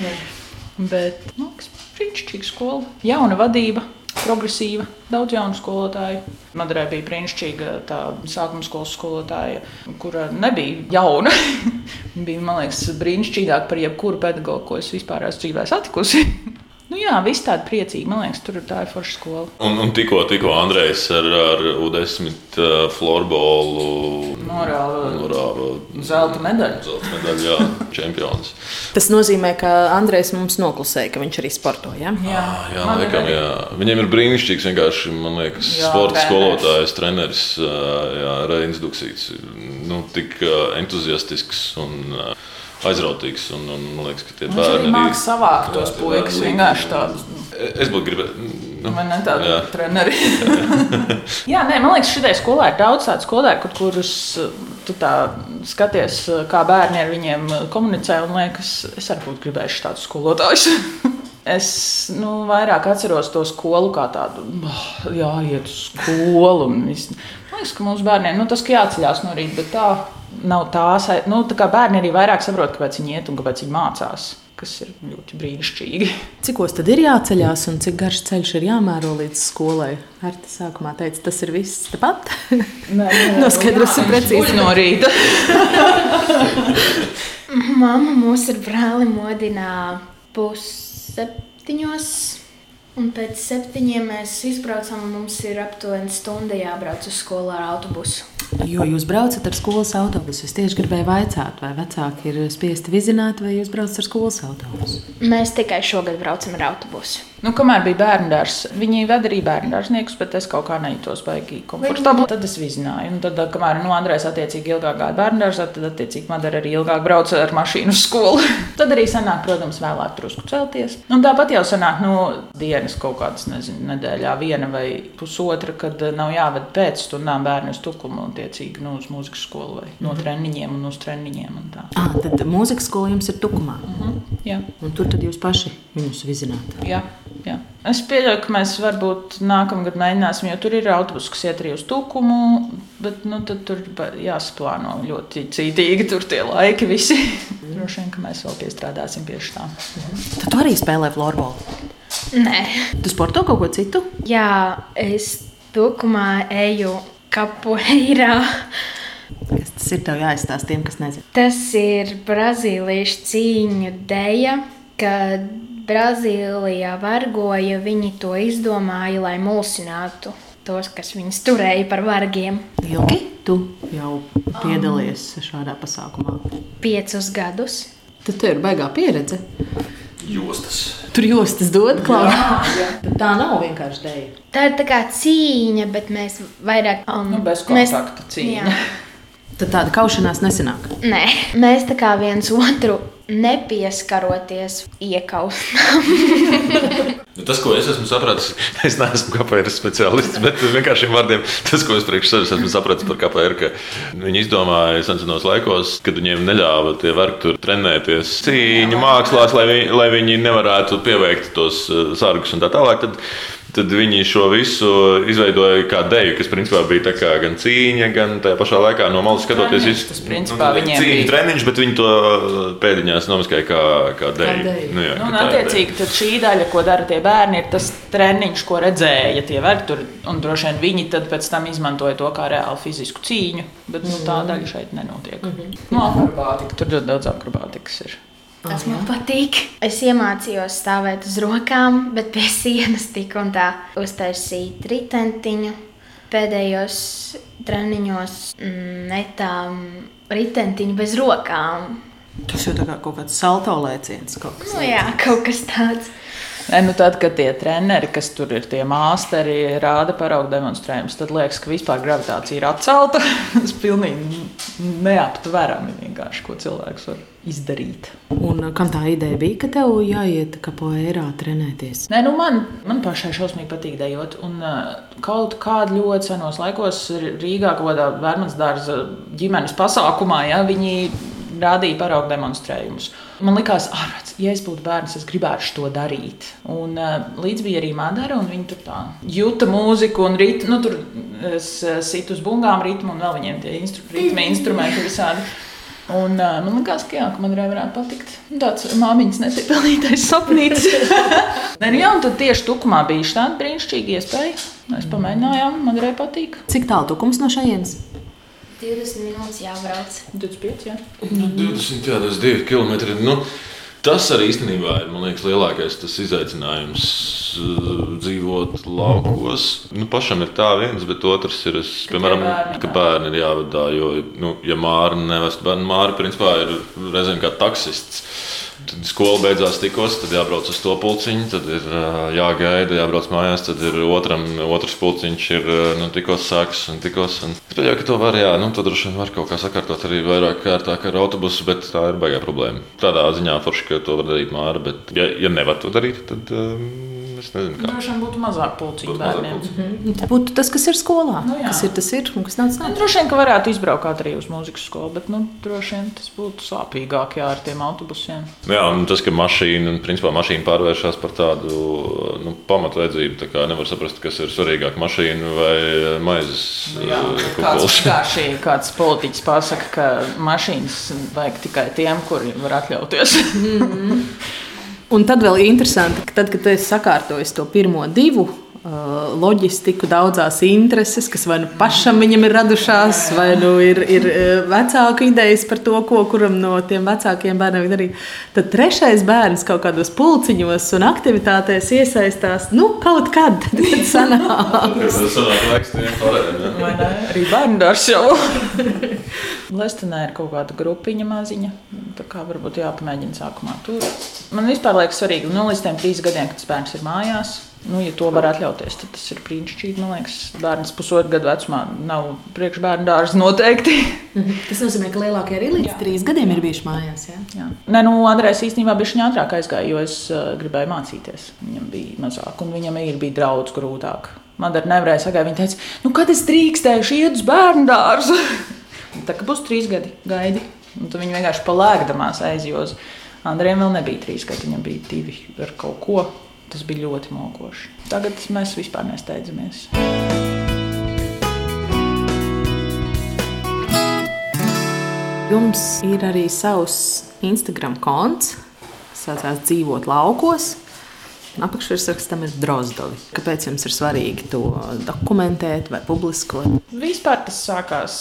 S3: Bet, nu, kas brīnišķīga skola. Jauna vadība, progresīva, daudz jaunu skolotāju. Madurai bija brīnišķīga tā sākuma skolas skolotāja, kura nebija jauna. Bija, man liekas, brīnišķīgāka par jebkuru pedagogu, ko es vispār esmu dzīvē satikusi. Nu jā, viss tāda priecīga. Man liekas, tur tā ir forša skola.
S2: Un, un tikko, tikko Andrejs ar, ar U10 uh, florbolu norāva
S3: zelta medaļa.
S2: zelta medaļu, jā, čempions.
S4: Tas nozīmē, ka Andrejs mums noklusēja, ka viņš arī sporto. Ja?
S3: Jā,
S2: Jā,
S3: man ir
S2: laikam,
S3: arī-
S2: jā. Viņiem ir brīnišķīgs vienkārši, man liekas,
S3: Jā,
S2: sporta
S3: treneris.
S2: skolotājs, treneris, jā, Reinis Duksīts. Nu, tik ā, entuziastisks un ā, aizrautīgs. Un, un, man liekas, ka tie
S3: Viņš arī
S2: bērni
S3: mākslinieks savākt tos puikas vienkārši tādus.
S2: Es būtu gribējis. Nu,
S3: Man ne tāda treneri. Jā, nē, man liekas, šitai skolai ir daudz tādu skolotāju, kur- kurus tu tā skaties, kā bērni ar viņiem komunicē. Un liekas, es arī būtu gribējis tādus skolotājus. Es nu, vairāk atceros to skolu kā tādu, oh, jāiet uz skolu. Man liekas, ka mūsu bērniem nu, tas, ka jāceļās no rīta, bet tā nav tās. Nu, tā kā bērni arī vairāk saprot, kāpēc viņi iet un kāpēc viņi mācās, kas ir ļoti brīnišķīgi.
S4: Cikos tad ir jāceļās un cik garš ceļš ir jāmēro līdz skolai? Ar te sākumā teica, tas ir viss tepat. Noskaidrosim precīzi.
S3: no rīta.
S5: Mama mūs ar brāli modināja pusseptiņos. Un pēc septiņiem mēs izbraucām, un mums ir aptuveni stunda jābrauc uz skolu ar autobusu.
S4: Jo jūs braucat ar skolas autobusu. Es tieši gribēju vaicāt, vai vecāki ir spiesti vizināt, vai jūs braucat ar skolas autobusu.
S5: Mēs tikai šogad braucam ar autobusu.
S3: Nu, kamēr bija bērns, viņi veda arī bērnības, bet es kaut kā nejūtos baigi komfortabli. Tad es vizināju. Un tad, kamēr nu, Andrēs attiecīgi ilgāk gāja bērnības, tad attiecīgi Madara arī ilgāk brauca ar mašīnu uz skolu. tad arī sanāk, protams, vēlāk drusku celties. Un tāpat jau sanāk, nu, dienas kaut kādas, nezinu, nedēļā viena vai pusotra, kad eh, nav jāved pēc stundām bērnu uz tukumu un tiecīgi nu, uz mūzikas skolu vai no treniņiem un uz treniņiem. Un tā.
S4: Ah, tad mūzikas skola jums ir tukumā.
S3: Jā.
S4: Un tur tad jūs paši viņus vizināt.
S3: Jā, jā. Es pieļauju, ka mēs varbūt nākamgad mēģināsim, jo tur ir autobus, kas iet arī uz tukumu, bet nu, tad tur jāsaplāno ļoti cītīgi tur tie laiki visi. Droši vien, ka mēs vēl piestrādāsim pie tā.
S4: Tad tu arī spēlē florbolu.
S5: Nē,
S4: Tu sporto kaut ko citu?
S5: jā, es tukumā eju kapoeirā.
S4: Kas tas ir tev jāizstāsta tiem, kas nezina?
S5: Tas ir brazīliešu cīņu deja, kad Brazīlijā vergoja, viņi to izdomāja, lai mulsinātu tos, kas viņus turēja par vargiem.
S4: Ilgi tu jau piedalies šādā pasākumā.
S5: Piecus gadus.
S4: Tad tev ir baigā pieredze.
S2: Jostas.
S4: Tur jostas dod klāta. Tā nav vienkārši dēļa.
S5: Tā ir tā kā cīņa, bet mēs vairāk um,
S3: Nu, bez
S5: mēs-
S3: kontakta cīņa.
S5: Jā.
S4: Tad tāda kaušanās nesenāk.
S5: Nē, mēs tā kā viens otru nepieskaroties, iekausām.
S2: Nu, Tas, ko es esmu sapratis, es neesmu KPR speciālists, bet vienkāršiem vārdiem tas, ko es priekš sevis esmu sapratis par KPR, ka viņi izdomāja senos laikos, kad viņiem neļāva tie vergi tur trenēties cīņu mākslās, lai viņi, lai viņi nevarētu pieveikt tos uh, sargus un tā tālāk. Tad, Tad viņi šo visu izveidoja kā deju, kas principā bija tā gan cīņa, gan tajā pašā laikā no malas skatoties.
S3: Treniņš, tas principā
S2: nu,
S3: viņiem
S2: cīņa
S3: bija.
S2: treniņš, bet viņi to pēdiņās nomaskāja kā, kā deju.
S4: deju.
S2: Nu, jā,
S3: Nu, un
S2: tā
S3: attiecīgi, tad šī daļa, ko dara tie bērni, ir tas treniņš, ko redzēja tie vergi tur. Un droši vien viņi tad pēc tam izmantoja to kā reāli fizisku cīņu. Bet nu, tā daļa šeit nenotiek. Nu, akrobātika, tur ļoti daudz akrobātikas ir.
S5: Tas man patīk. Es iemācījos stāvēt uz rokām, bet pie sienas tik un tā uztaisīt ritentiņu. Pēdējos treniņos mm, metām ritentiņu bez rokām.
S4: Tas jau tā kā kaut kāds salto lēciens. Kaut kas.
S5: Nu, jā, kaut kas tāds.
S3: Ne, nu tad, kad tie treneri, kas tur ir tie māsteri, rāda paraugu demonstrējumus, tad liekas, ka vispār gravitācija ir atcelta. Tas pilnīgi neaptverami vienkārši, ko cilvēks var izdarīt.
S4: Un uh, kam tā ideja bija, ka tev jāiet kapoeirā trenēties?
S3: Nē, nu man, man pašai šausmīgi patīk dejot. Un, uh, kaut kādā ļoti senos laikos Rīgā, kaut kādā Vērmans dārza ģimenes pasākumā, ja, viņi rādīja paraugu demonstrējumus. Man liekas, ah, ja es būtu bērns, es gribētu to darīt. Un, līdz bija arī Madara, un viņi tur tā jūta mūziku un ritmu. Nu, tur es situ uz bungām ritmu, un vēl viņiem tie instru ritmi, instrumenti visādi. Un, uh, man liekas, ka, jā, ka man arī varētu patikt tāds māmiņas nepilnītais sapnis. Nē, nu, jā, un tad tieši tukumā bija tāda brīnišķīga iespēja. Mēs pamēģinājām, man arī patīk.
S4: Cik tālu tukums no šejienes?
S5: 20 minūtes jābrauc.
S3: 25, jā.
S2: Nu, 20, jā, tas ir 2 km. Nu, Tas arī īstenībā ir liekas, lielākais izaicinājums uh, dzīvot laukos. Nu, pašam ir tā viens, bet otrs ir, es, ka piemēram, bērni, ka bērni ir jāvadā. Jo, nu, ja māra nevest bērnu, māra principā ir reizēm kā taksists. Tad skola beidzās tikos, tad jābrauc uz to pulciņu, tad ir jāgaida, jābrauc mājās, tad ir otram, otrs pulciņš, ir nu, tikos sāks un tikos. Un... Es pieļauju, ka to var, jā, nu, to droši vien var kaut kā sakārtot arī vairāk kārtāk ar autobusu, bet tā ir baigā problēma. Tādā ziņā forši, ka to var darīt māra, bet ja, ja nevar to darīt, tad. Um, Es nezinu, kā.
S3: Droši vien būtu mazāk pulciņu bērniem.
S4: -hmm. Tas būtu tas, kas ir skolā. Nu, jā. kas ir tas, ir, un kas nav
S3: tāds. Droši vien, ka varētu izbraukt arī uz mūzikas skolu, bet nu, droši vien tas būtu sāpīgāk jā, ar tiem autobusiem.
S2: Jā, un tas, ka mašīna, un, principā, mašīna pārvēršas par tādu nu, pamatu vajadzību, tā kā nevar saprast, kas ir svarīgāk - mašīna vai maizes
S3: nu, kukulis. Kā šī kāds politiķis pasaka, ka mašīnas vajag tikai tiem, kuri var atļauties. mm -hmm.
S4: Un tad vēl interesanti, ka tad, kad es sakārtoju to pirmo divu loģistiku, daudzās intereses, kas vai nu pašam viņam ir radušās, vai nu ir, ir uh, vecāku idejas par to, ko kuram no tiem vecākiem bērniem darīt. Tad trešais bērns kaut kādos pulciņos un aktivitātēs iesaistās nu, kaut kad, kad sanāk.
S2: Tas sanāk laiks tiem pārējiem.
S3: Arī bērnu dārs jau. Lestenē ir kaut kāda grupiņa maziņa. Tā kā varbūt jāpamēģina sākumā tur. Man vispār liekas svarīgi, nu, līdz tiem trīs gadiem, kad bērns ir mājās. Nu, ja to var atļauties, tad tas ir brīnišķīgi. Man liekas, bērns pusotru gadu vecumā nav priekšbērnu dārza noteikti.
S4: Tas nozīmē, ka lielākie arī līdz jā. trīs gadiem ir bijuši mājās. Jā,
S3: jā. Nē, nu, Andrēs īstenībā bija viņa ātrāk aizgāja, jo es uh, gribēju mācīties. Viņam bija mazāk, un viņam ir bija daudz grūtāk. Man arī nevarēja sagaidīt. Viņa teica, nu, kad es drīkstēšu iet uz bērnu dārzu? Tā kā būs trīs gadi, gaidi. Un tad viņi vienkārši palēkdamās aizjūza. Andrejam vēl nebija trīs gadi, viņam bija divi ar kaut ko. Tas bija ļoti mokoši. Tagad mēs vispār nesteidzamies.
S4: Jums ir arī savs Instagram konts, kas saucās Dzīvot laukos. Apakšvirsrakstam ir drozdovi. Kāpēc jums ir svarīgi to dokumentēt vai publiskot?
S3: Vispār tas sākās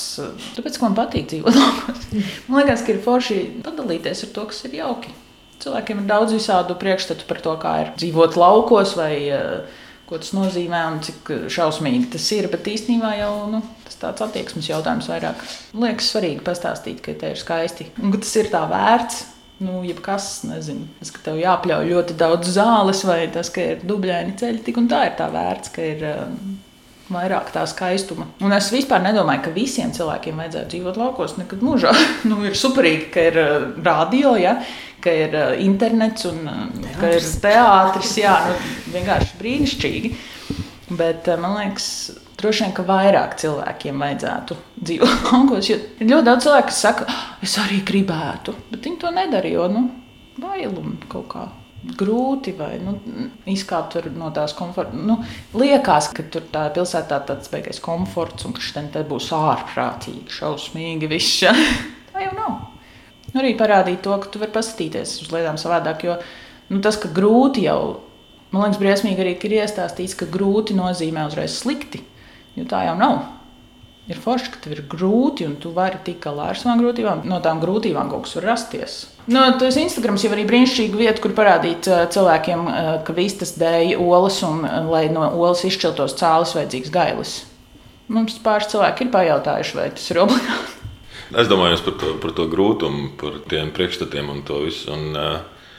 S3: tāpēc, ka man patīk dzīvot laukos. Man liekas, ka ir forši padalīties ar to, kas ir jauki. Cilvēkiem ir daudz visādu priekšstatu par to, kā ir dzīvot laukos vai uh, ko tas nozīmē un cik šausmīgi tas ir. Bet īstenībā jau nu, tas tāds attieksmes jautājums vairāk. Man liekas, svarīgi pastāstīt, ka te ir skaisti un ka tas ir tā vērts. Nu, jebkas, nezinu, tas, ka tev jāpļauj ļoti daudz zāles, vai tas, ka ir dubļaini ceļi, tik un tā ir tā vērts, ka ir uh, vairāk tā skaistuma. Un es vispār nedomāju, ka visiem cilvēkiem vajadzētu dzīvot laukos nekad mūžā. nu, ir superīgi, ka ir radio, ja, ka ir uh, internets un uh, ka ir teātris. Jā, nu, vienkārši brīnišķīgi. Bet uh, man liekas, Droši vien, ka vairāk cilvēkiem vajadzētu dzīvot laukos. Ir ļoti daudz cilvēku, kas saka, ah, es arī gribētu, bet viņi to nedara, jo nu, bail un kaut kā grūti vai nu, izkāpt no tās komforta. Nu, liekas, ka tur tā pilsētā tāds beigas komforts un ka šeit būs ārprātīgi, šausmīgi viss. Tā jau nav. Nu, arī parādīt to, ka tu vari paskatīties uz lietām savādāk, jo nu, tas, ka grūti jau, man liekas, briesmīgi arī ir iestāstīts, ka grūti nozīmē uzreiz slikti. Jo tā jau nav. Ir forši, ka tev ir grūti, un tu vari tikt galā ar savām grūtībām. No tām grūtībām kaut kas var rasties. No, nu, tas Instagrams jau ir brīnišķīga vieta, kur parādīt uh, cilvēkiem, uh, ka vistas dēļ olas, un uh, lai no olas izšķeltos cēlis, vajadzīgs gailis. Mums pāris cilvēki ir pajautājuši, vai tas ir obligāti.
S2: Es domāju par to, par to grūtumu, par tiem priekšstatiem un to visu. Un, uh,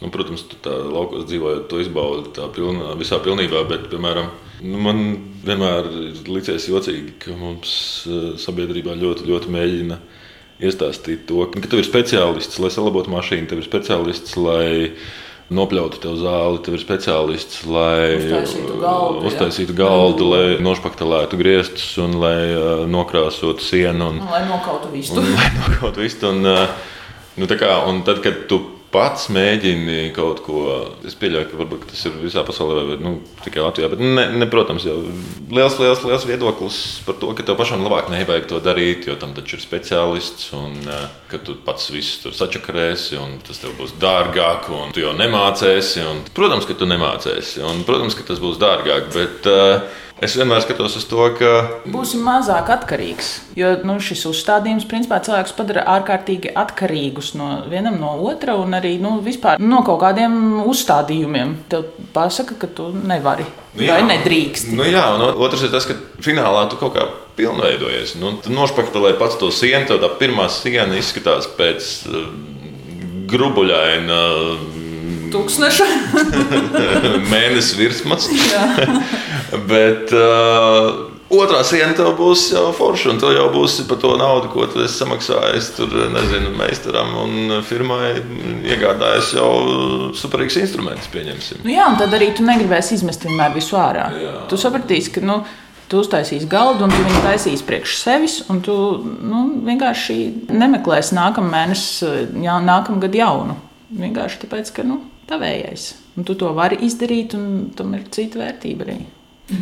S2: nu, protams, tu tā laukos dzīvojot, to izbaudi pilnā, visā pilnībā, bet, piemēram, Nu, man vienmēr licies jocīgi, ka mums eh, sabiedrībā ļoti, ļoti mēģina iestāstīt to, ka tev ir speciālists, lai salabotu mašīnu, tev ir speciālists, lai nopļautu tev zāli, tev ir speciālists, lai
S3: uztaisītu galdu,
S2: uztaisītu galdu lai nošpaktelētu griestus un lai uh, nokrāsotu sienu. Un,
S3: un lai nokautu vistu. Un,
S2: lai nokautu vistu un, uh, Nu, tā kā, un tad, kad tu pats mēģini kaut ko, es pieļauju, ka varbūt tas ir visā pasaulē, vai nu, tikai Latvijā. Bet, ne, ne, protams, jau liels, liels, liels viedoklis par to, ka tev pašam labāk nevajag to darīt, jo tam taču ir speciālists un eh, ka tu pats visu tur sačakarēsi un tas tev būs dārgāk un tu jau nemācēsi. Un, protams, ka tu nemācēsi un, protams, ka tas būs dārgāk. Bet, uh, Es vienmēr skatos uz to, ka.
S3: Būsim mazāk atkarīgs. Jo nu, šis uzstādījums principā cilvēkus padara ārkārtīgi atkarīgus no vienam no otra un arī nu, no kaut kādiem uzstādījumiem. Tev pasaka, ka tu nevari nu, jā, vai nedrīkst.
S2: Nu, jā, un otrs ir tas, ka finālā tu kaut kā pilnveidojies. Nu, tu nošpaktelē pats to sienu, tad tā pirmā siena izskatās pēc uh, grubuļaina. Uh,
S3: Tūkstneša.
S2: Mēnesis virsmas. Bet uh, otrā siena tev būs jau forša, un tev jau būs par to naudu, ko tu esi samaksājis tur, nezinu, meistaram un firmai iegādājies jau superīgs instruments.
S3: Nu jā, un tad arī tu negribēsi izmest vienmēr visu ārā. Jā. Tu sapratīsi, ka. Nu, Tu uztaisīsi galdu, un tu viņu taisīsi priekš sevis, tu nu, vienkārši nemeklēsi nākamā mēnesī, nākamā gada jaunu. Vienkārši tāpēc, ka nu, tavējais. Un tu to vari izdarīt, un tam ir cita vērtība arī.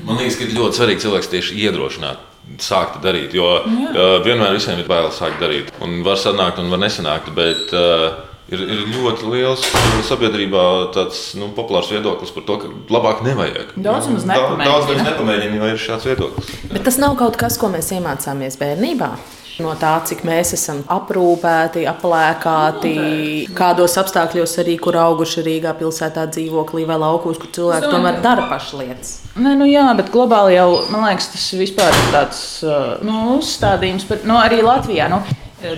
S2: Man liekas, ka ļoti svarīgi cilvēks tieši iedrošināt. Sākt darīt, jo Jā. uh, vienmēr visiem ir bail sākt darīt. Un var sanākt, un var nesanākt. Bet uh, ir, ir ļoti liels sabiedrībā tāds nu, populārs viedoklis par to, ka labāk nevajag.
S3: Daudz mums nepamēģina.
S2: Daudz mums nepamēģina, jo ir šāds viedoklis.
S4: Bet tas nav kaut kas, ko mēs iemācāmies bērnībā. No tā, cik mēs esam aprūpēti, aplēkāti, kādos apstākļos arī, kur auguši Rīgā pilsētā dzīvoklī vai laukos, kur cilvēki tomēr dara pašlietas.
S3: Nē, nu jā, bet globāli jau, man liekas, tas vispār ir tāds nu, uzstādījums, bet nu, arī Latvijā. Nu,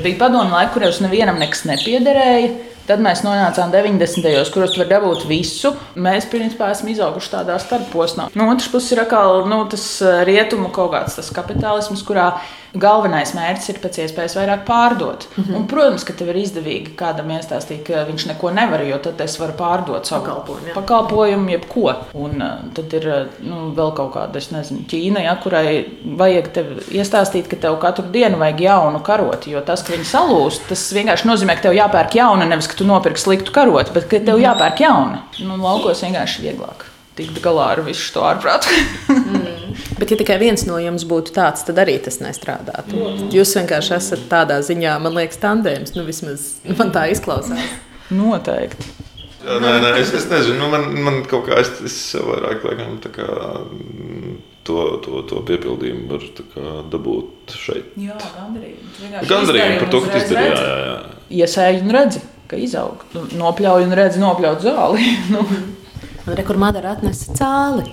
S3: bija padomu laika, kuros nevienam nekas nepiederēja. Tad mēs nonācām 90. gados, kuros var dabūt visu. Mēs, principā, esam izauguši tādā starposmā. No otras puses, ir atkal nu, tas rietumu kaut kāds kapitālisms, kurā galvenais mērķis ir pēc iespējas vairāk pārdot. Mm -hmm. Un, protams, ka tev ir izdevīgi kādam iestāstīt, ka viņš neko nevar, jo tad es varu pārdot savu pakalpojumu, pakalpojumu jebko. Un uh, tad ir uh, nu, vēl kaut kāda, es nezinu, Ķīna, ja, kurai vajag tev iestāstīt, ka tev katru dienu vajag jaunu karoti. Jo tas, ka viņi salūst, tas vienkārši nozīmē, ka tev jāpērk jauna, nevis ka tu nopirksi sliktu karoti, bet ka tev mhm. jāpērk jauna. Nu, laukos vienkārši vieglāk tikt galā ar visu šo ārprātu.
S4: Mm. Bet, ja tikai viens no jums būtu tāds, tad arī tas nestrādātu. Mm. Jūs vienkārši esat tādā ziņā, man liekas, tandēms. Nu, vismaz man tā izklausās.
S3: Noteikti.
S2: Jā, nē, nē, es, es nezinu, nu, man, man kaut kā es, es vairāk laikam, kā, to, to, to piepildījumu var kā, dabūt šeit.
S3: Jā, gandarījumu.
S2: Gandarījumu par to, ka jā, jā.
S3: Iesēji un redzi, ka izaug. Nu, nopļauj un redzi nopļaut zāli. nu.
S4: Un re, kur Madara atnesa cāli.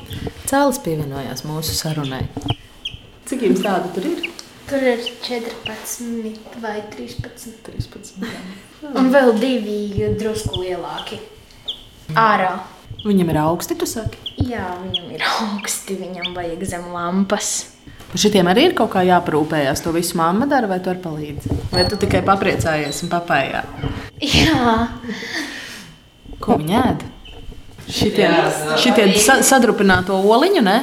S4: Cālis pievienojās mūsu sarunai. Cik jums tādu tur ir?
S5: Tur ir 14 vai 13.
S4: 13 jā.
S5: Un vēl divi drusku lielāki. Ārā.
S4: Viņam ir augsti, tu saki?
S5: Jā, viņam ir augsti. Viņam vajag zem lampas.
S4: Par šitiem arī ir kaut kā jāparūpējas. To visu mamma dara, vai tu ar palīdzi? Vai tu tikai papriecājies un papējā?
S5: Jā.
S4: Ko viņa ēda? Šitie, šitie sa sadrupināto oliņu, ne?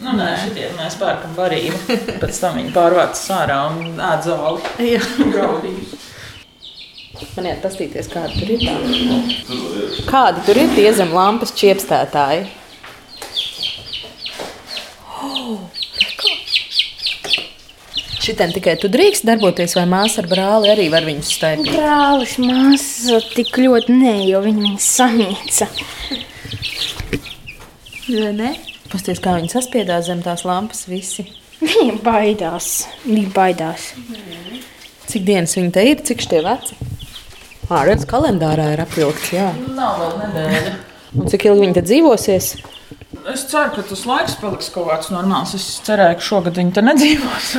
S3: Nu, nē, šitie mēs pērkam barību. Pēc tam viņi pārvāc sārā un ēd zāli. Jā, graudīgi.
S4: Man ir pastīties, kādi tur ir tādi. Kādi tur ir tie zem lampas čiepstētāji? Oh, Šitien tikai tu drīkst darboties, vai māsa ar brāli arī var viņus staigāt?
S5: Brālis, māsa tik ļoti nē, jo viņi viņus samīca.
S4: Vai ne? Pasties, kā viņi saspiedās zem tās lampas visi.
S5: Viņi baidās. Viņi baidās.
S4: Cik dienas viņi te ir, cik šie veci? Ā, redz, kalendārā ir apvilkts, jā.
S3: Nav vēl nedēļa.
S4: Un cik ilgi viņi te dzīvosies?
S3: Es ceru, ka tas laiks paliks kaut kāds normāls. Es cerēju, ka šogad viņi te nedzīvos.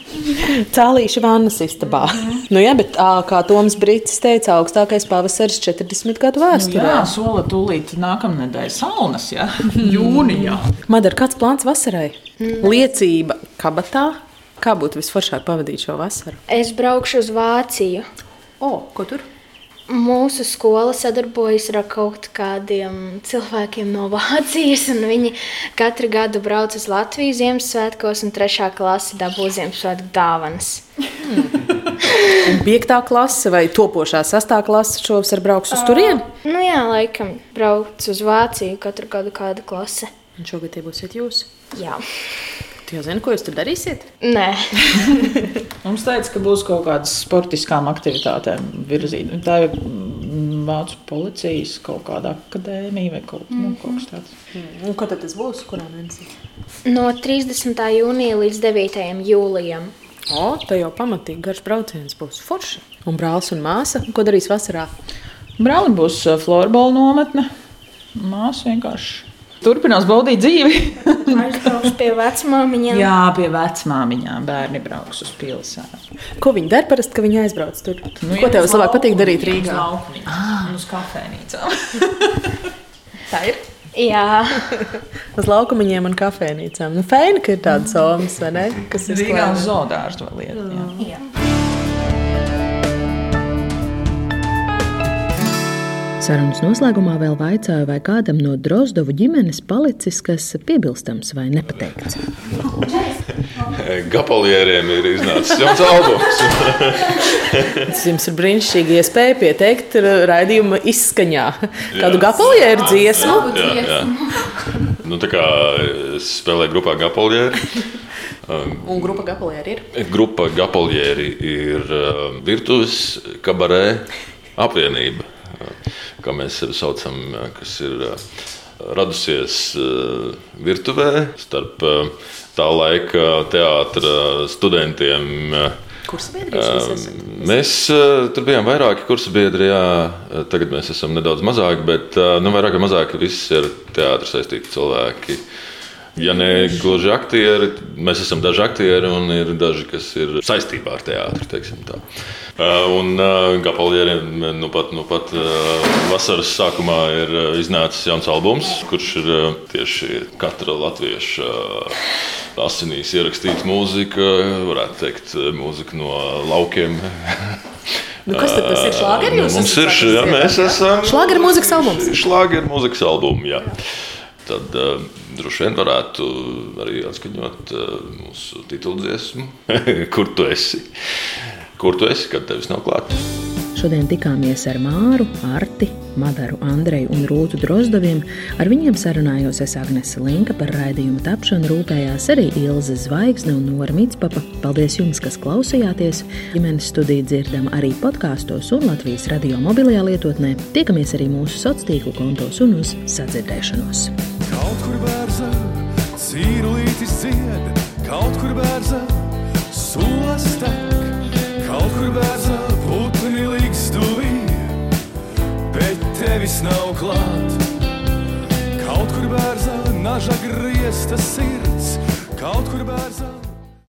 S4: Cēlīši vannas istabā. Mm -hmm. nu, jā, bet kā Toms Brīsīs teica, augstākais pavasaris 40 gadu vēsturē.
S3: Nu, jā, sola tūlīt nākamā nedēļa saunas, jā, jūnijā.
S4: Madara, kāds plāns vasarai? Mm. Liecība kabatā. Kā būtu visforšāk pavadīt šo vasaru?
S5: Es braukšu uz Vāciju.
S4: O, ko tur?
S5: Mūsu skola sadarbojas ar kaut kādiem cilvēkiem no Vācijas. Viņi katru gadu brauc uz Latviju Ziemassvētkos, un trešā klase dabū Ziemassvētku dāvanas.
S4: Piektā klase vai topošā sastā klase šovasar brauks uz turieni?
S5: Nu jā, laikam brauc uz Vāciju katru gadu kāda klase.
S4: Un šogad tie būsiet jūs.
S5: Jā.
S4: Jau zini, ko jūs tur darīsiet?
S5: Nē,
S3: Mums teica, ka būs kaut kādas sportiskām aktivitātēm virzīta. Tā ir mm, Vācu policijas kaut kāda akadēmija vai kaut, mm -hmm. nu, kaut kas tāds.
S4: Un kad tas būs? Kurā mēnesī?
S5: no 30. jūnija līdz 9. jūlijam.
S4: O, tā jau pamatīgi garš brauciens būs forši. Un brālis un māsa, ko darīs vasarā?
S3: Brālim būs uh, florbola nometne. Māsa vienkārši turpinās baudīt dzīvi.
S5: Aizbraukšu pie vecmāmiņām.
S3: Jā, pie vecmāmiņām bērni brauks uz pilsētu.
S4: Ko viņi dara parasti, ka viņi aizbrauc tur? Nu, ko tev labāk patīk darīt Rīgā?
S3: Ah, uz kafejnīcām.
S4: Tā ir.
S5: Jā,
S4: Uz laukumiņiem un kafejnīcām. Nu, Feini, ka ir tādas somas, vai ne? Kas ir
S3: Rīgā uz zoodārstu vēl iet. jā.
S5: jā.
S1: Sarunas noslēgumā vēl vaicāju, vai kādam no Drozdovu ģimenes palicis kas piebilstams vai nepateikts.
S2: Gapalieriem ir iznācis jauns albums.
S4: Tas jums ir brīnišķīgi iespēja pieteikt ra- raidījuma izskaņā kādu gapalieru dziesmu.
S2: Jā, jā. Nu, tā kā es spēlēju grupā Gapalieri.
S4: Un grupa gapalieri ir.
S2: Grupa Gapalieri ir uh, virtuves kabarē apvienība, kā mēs sevi saucam, uh, kas ir uh, radusies uh, virtuvē starp uh, tā laika teātra studentiem. uh? Mēs uh, tur bijām vairāki kursu biedri. Jā. Uh, Tagad mēs esam nedaudz mazāki, bet uh, nu, vairāk vai mazāk visi ir teātris saistīti cilvēki. Ja ne gluži aktieri, mēs esam daži aktieri un ir daži, kas ir saistībā ar teātri. Uh, Un uh, Gapalieriem nu pat, nu pat uh, vasaras sākumā ir iznācis jauns albums, kurš ir tieši katra latvieša asinīs ierakstīta mūzika, varētu teikt, mūzika no laukiem.
S4: Nu, kas tad tas ir? Šlāgeri jūs
S2: Mums ir, jā, mēs esam.
S4: Šlāgeru mūzikas albums.
S2: Šlāgeru mūzikas albums. Tad uh, droši vien varētu arī atskaņot uh, mūsu tituldziesmu, kur tu esi. Kur tu esi, kad tevis nav klāta?
S1: Šodien tikāmies ar Māru, Arti, Madaru, Andreju un Rūtu Drozdoviem. Ar viņiem sarunājos es Agnese Linka par raidījumu tapšanu, rūpējās arī Ilze Zvaigzne un Nora Mitspapa. Paldies jums, kas klausījāties! Ģimenes studiju dzirdam arī podkāstos un Latvijas radio mobilajā lietotnē. Tiekamies arī mūsu sociālo tīklu kontos un uz sadzirdēšanos!
S6: Kaut kur bērza, cīrulītis dzied, kaut kur bērza, solas tek, kaut kur bērza, putni līgs tuvī, bet tevis nav klāt. Kaut kur bērza, naža griezta sirds, kaut kur bērza.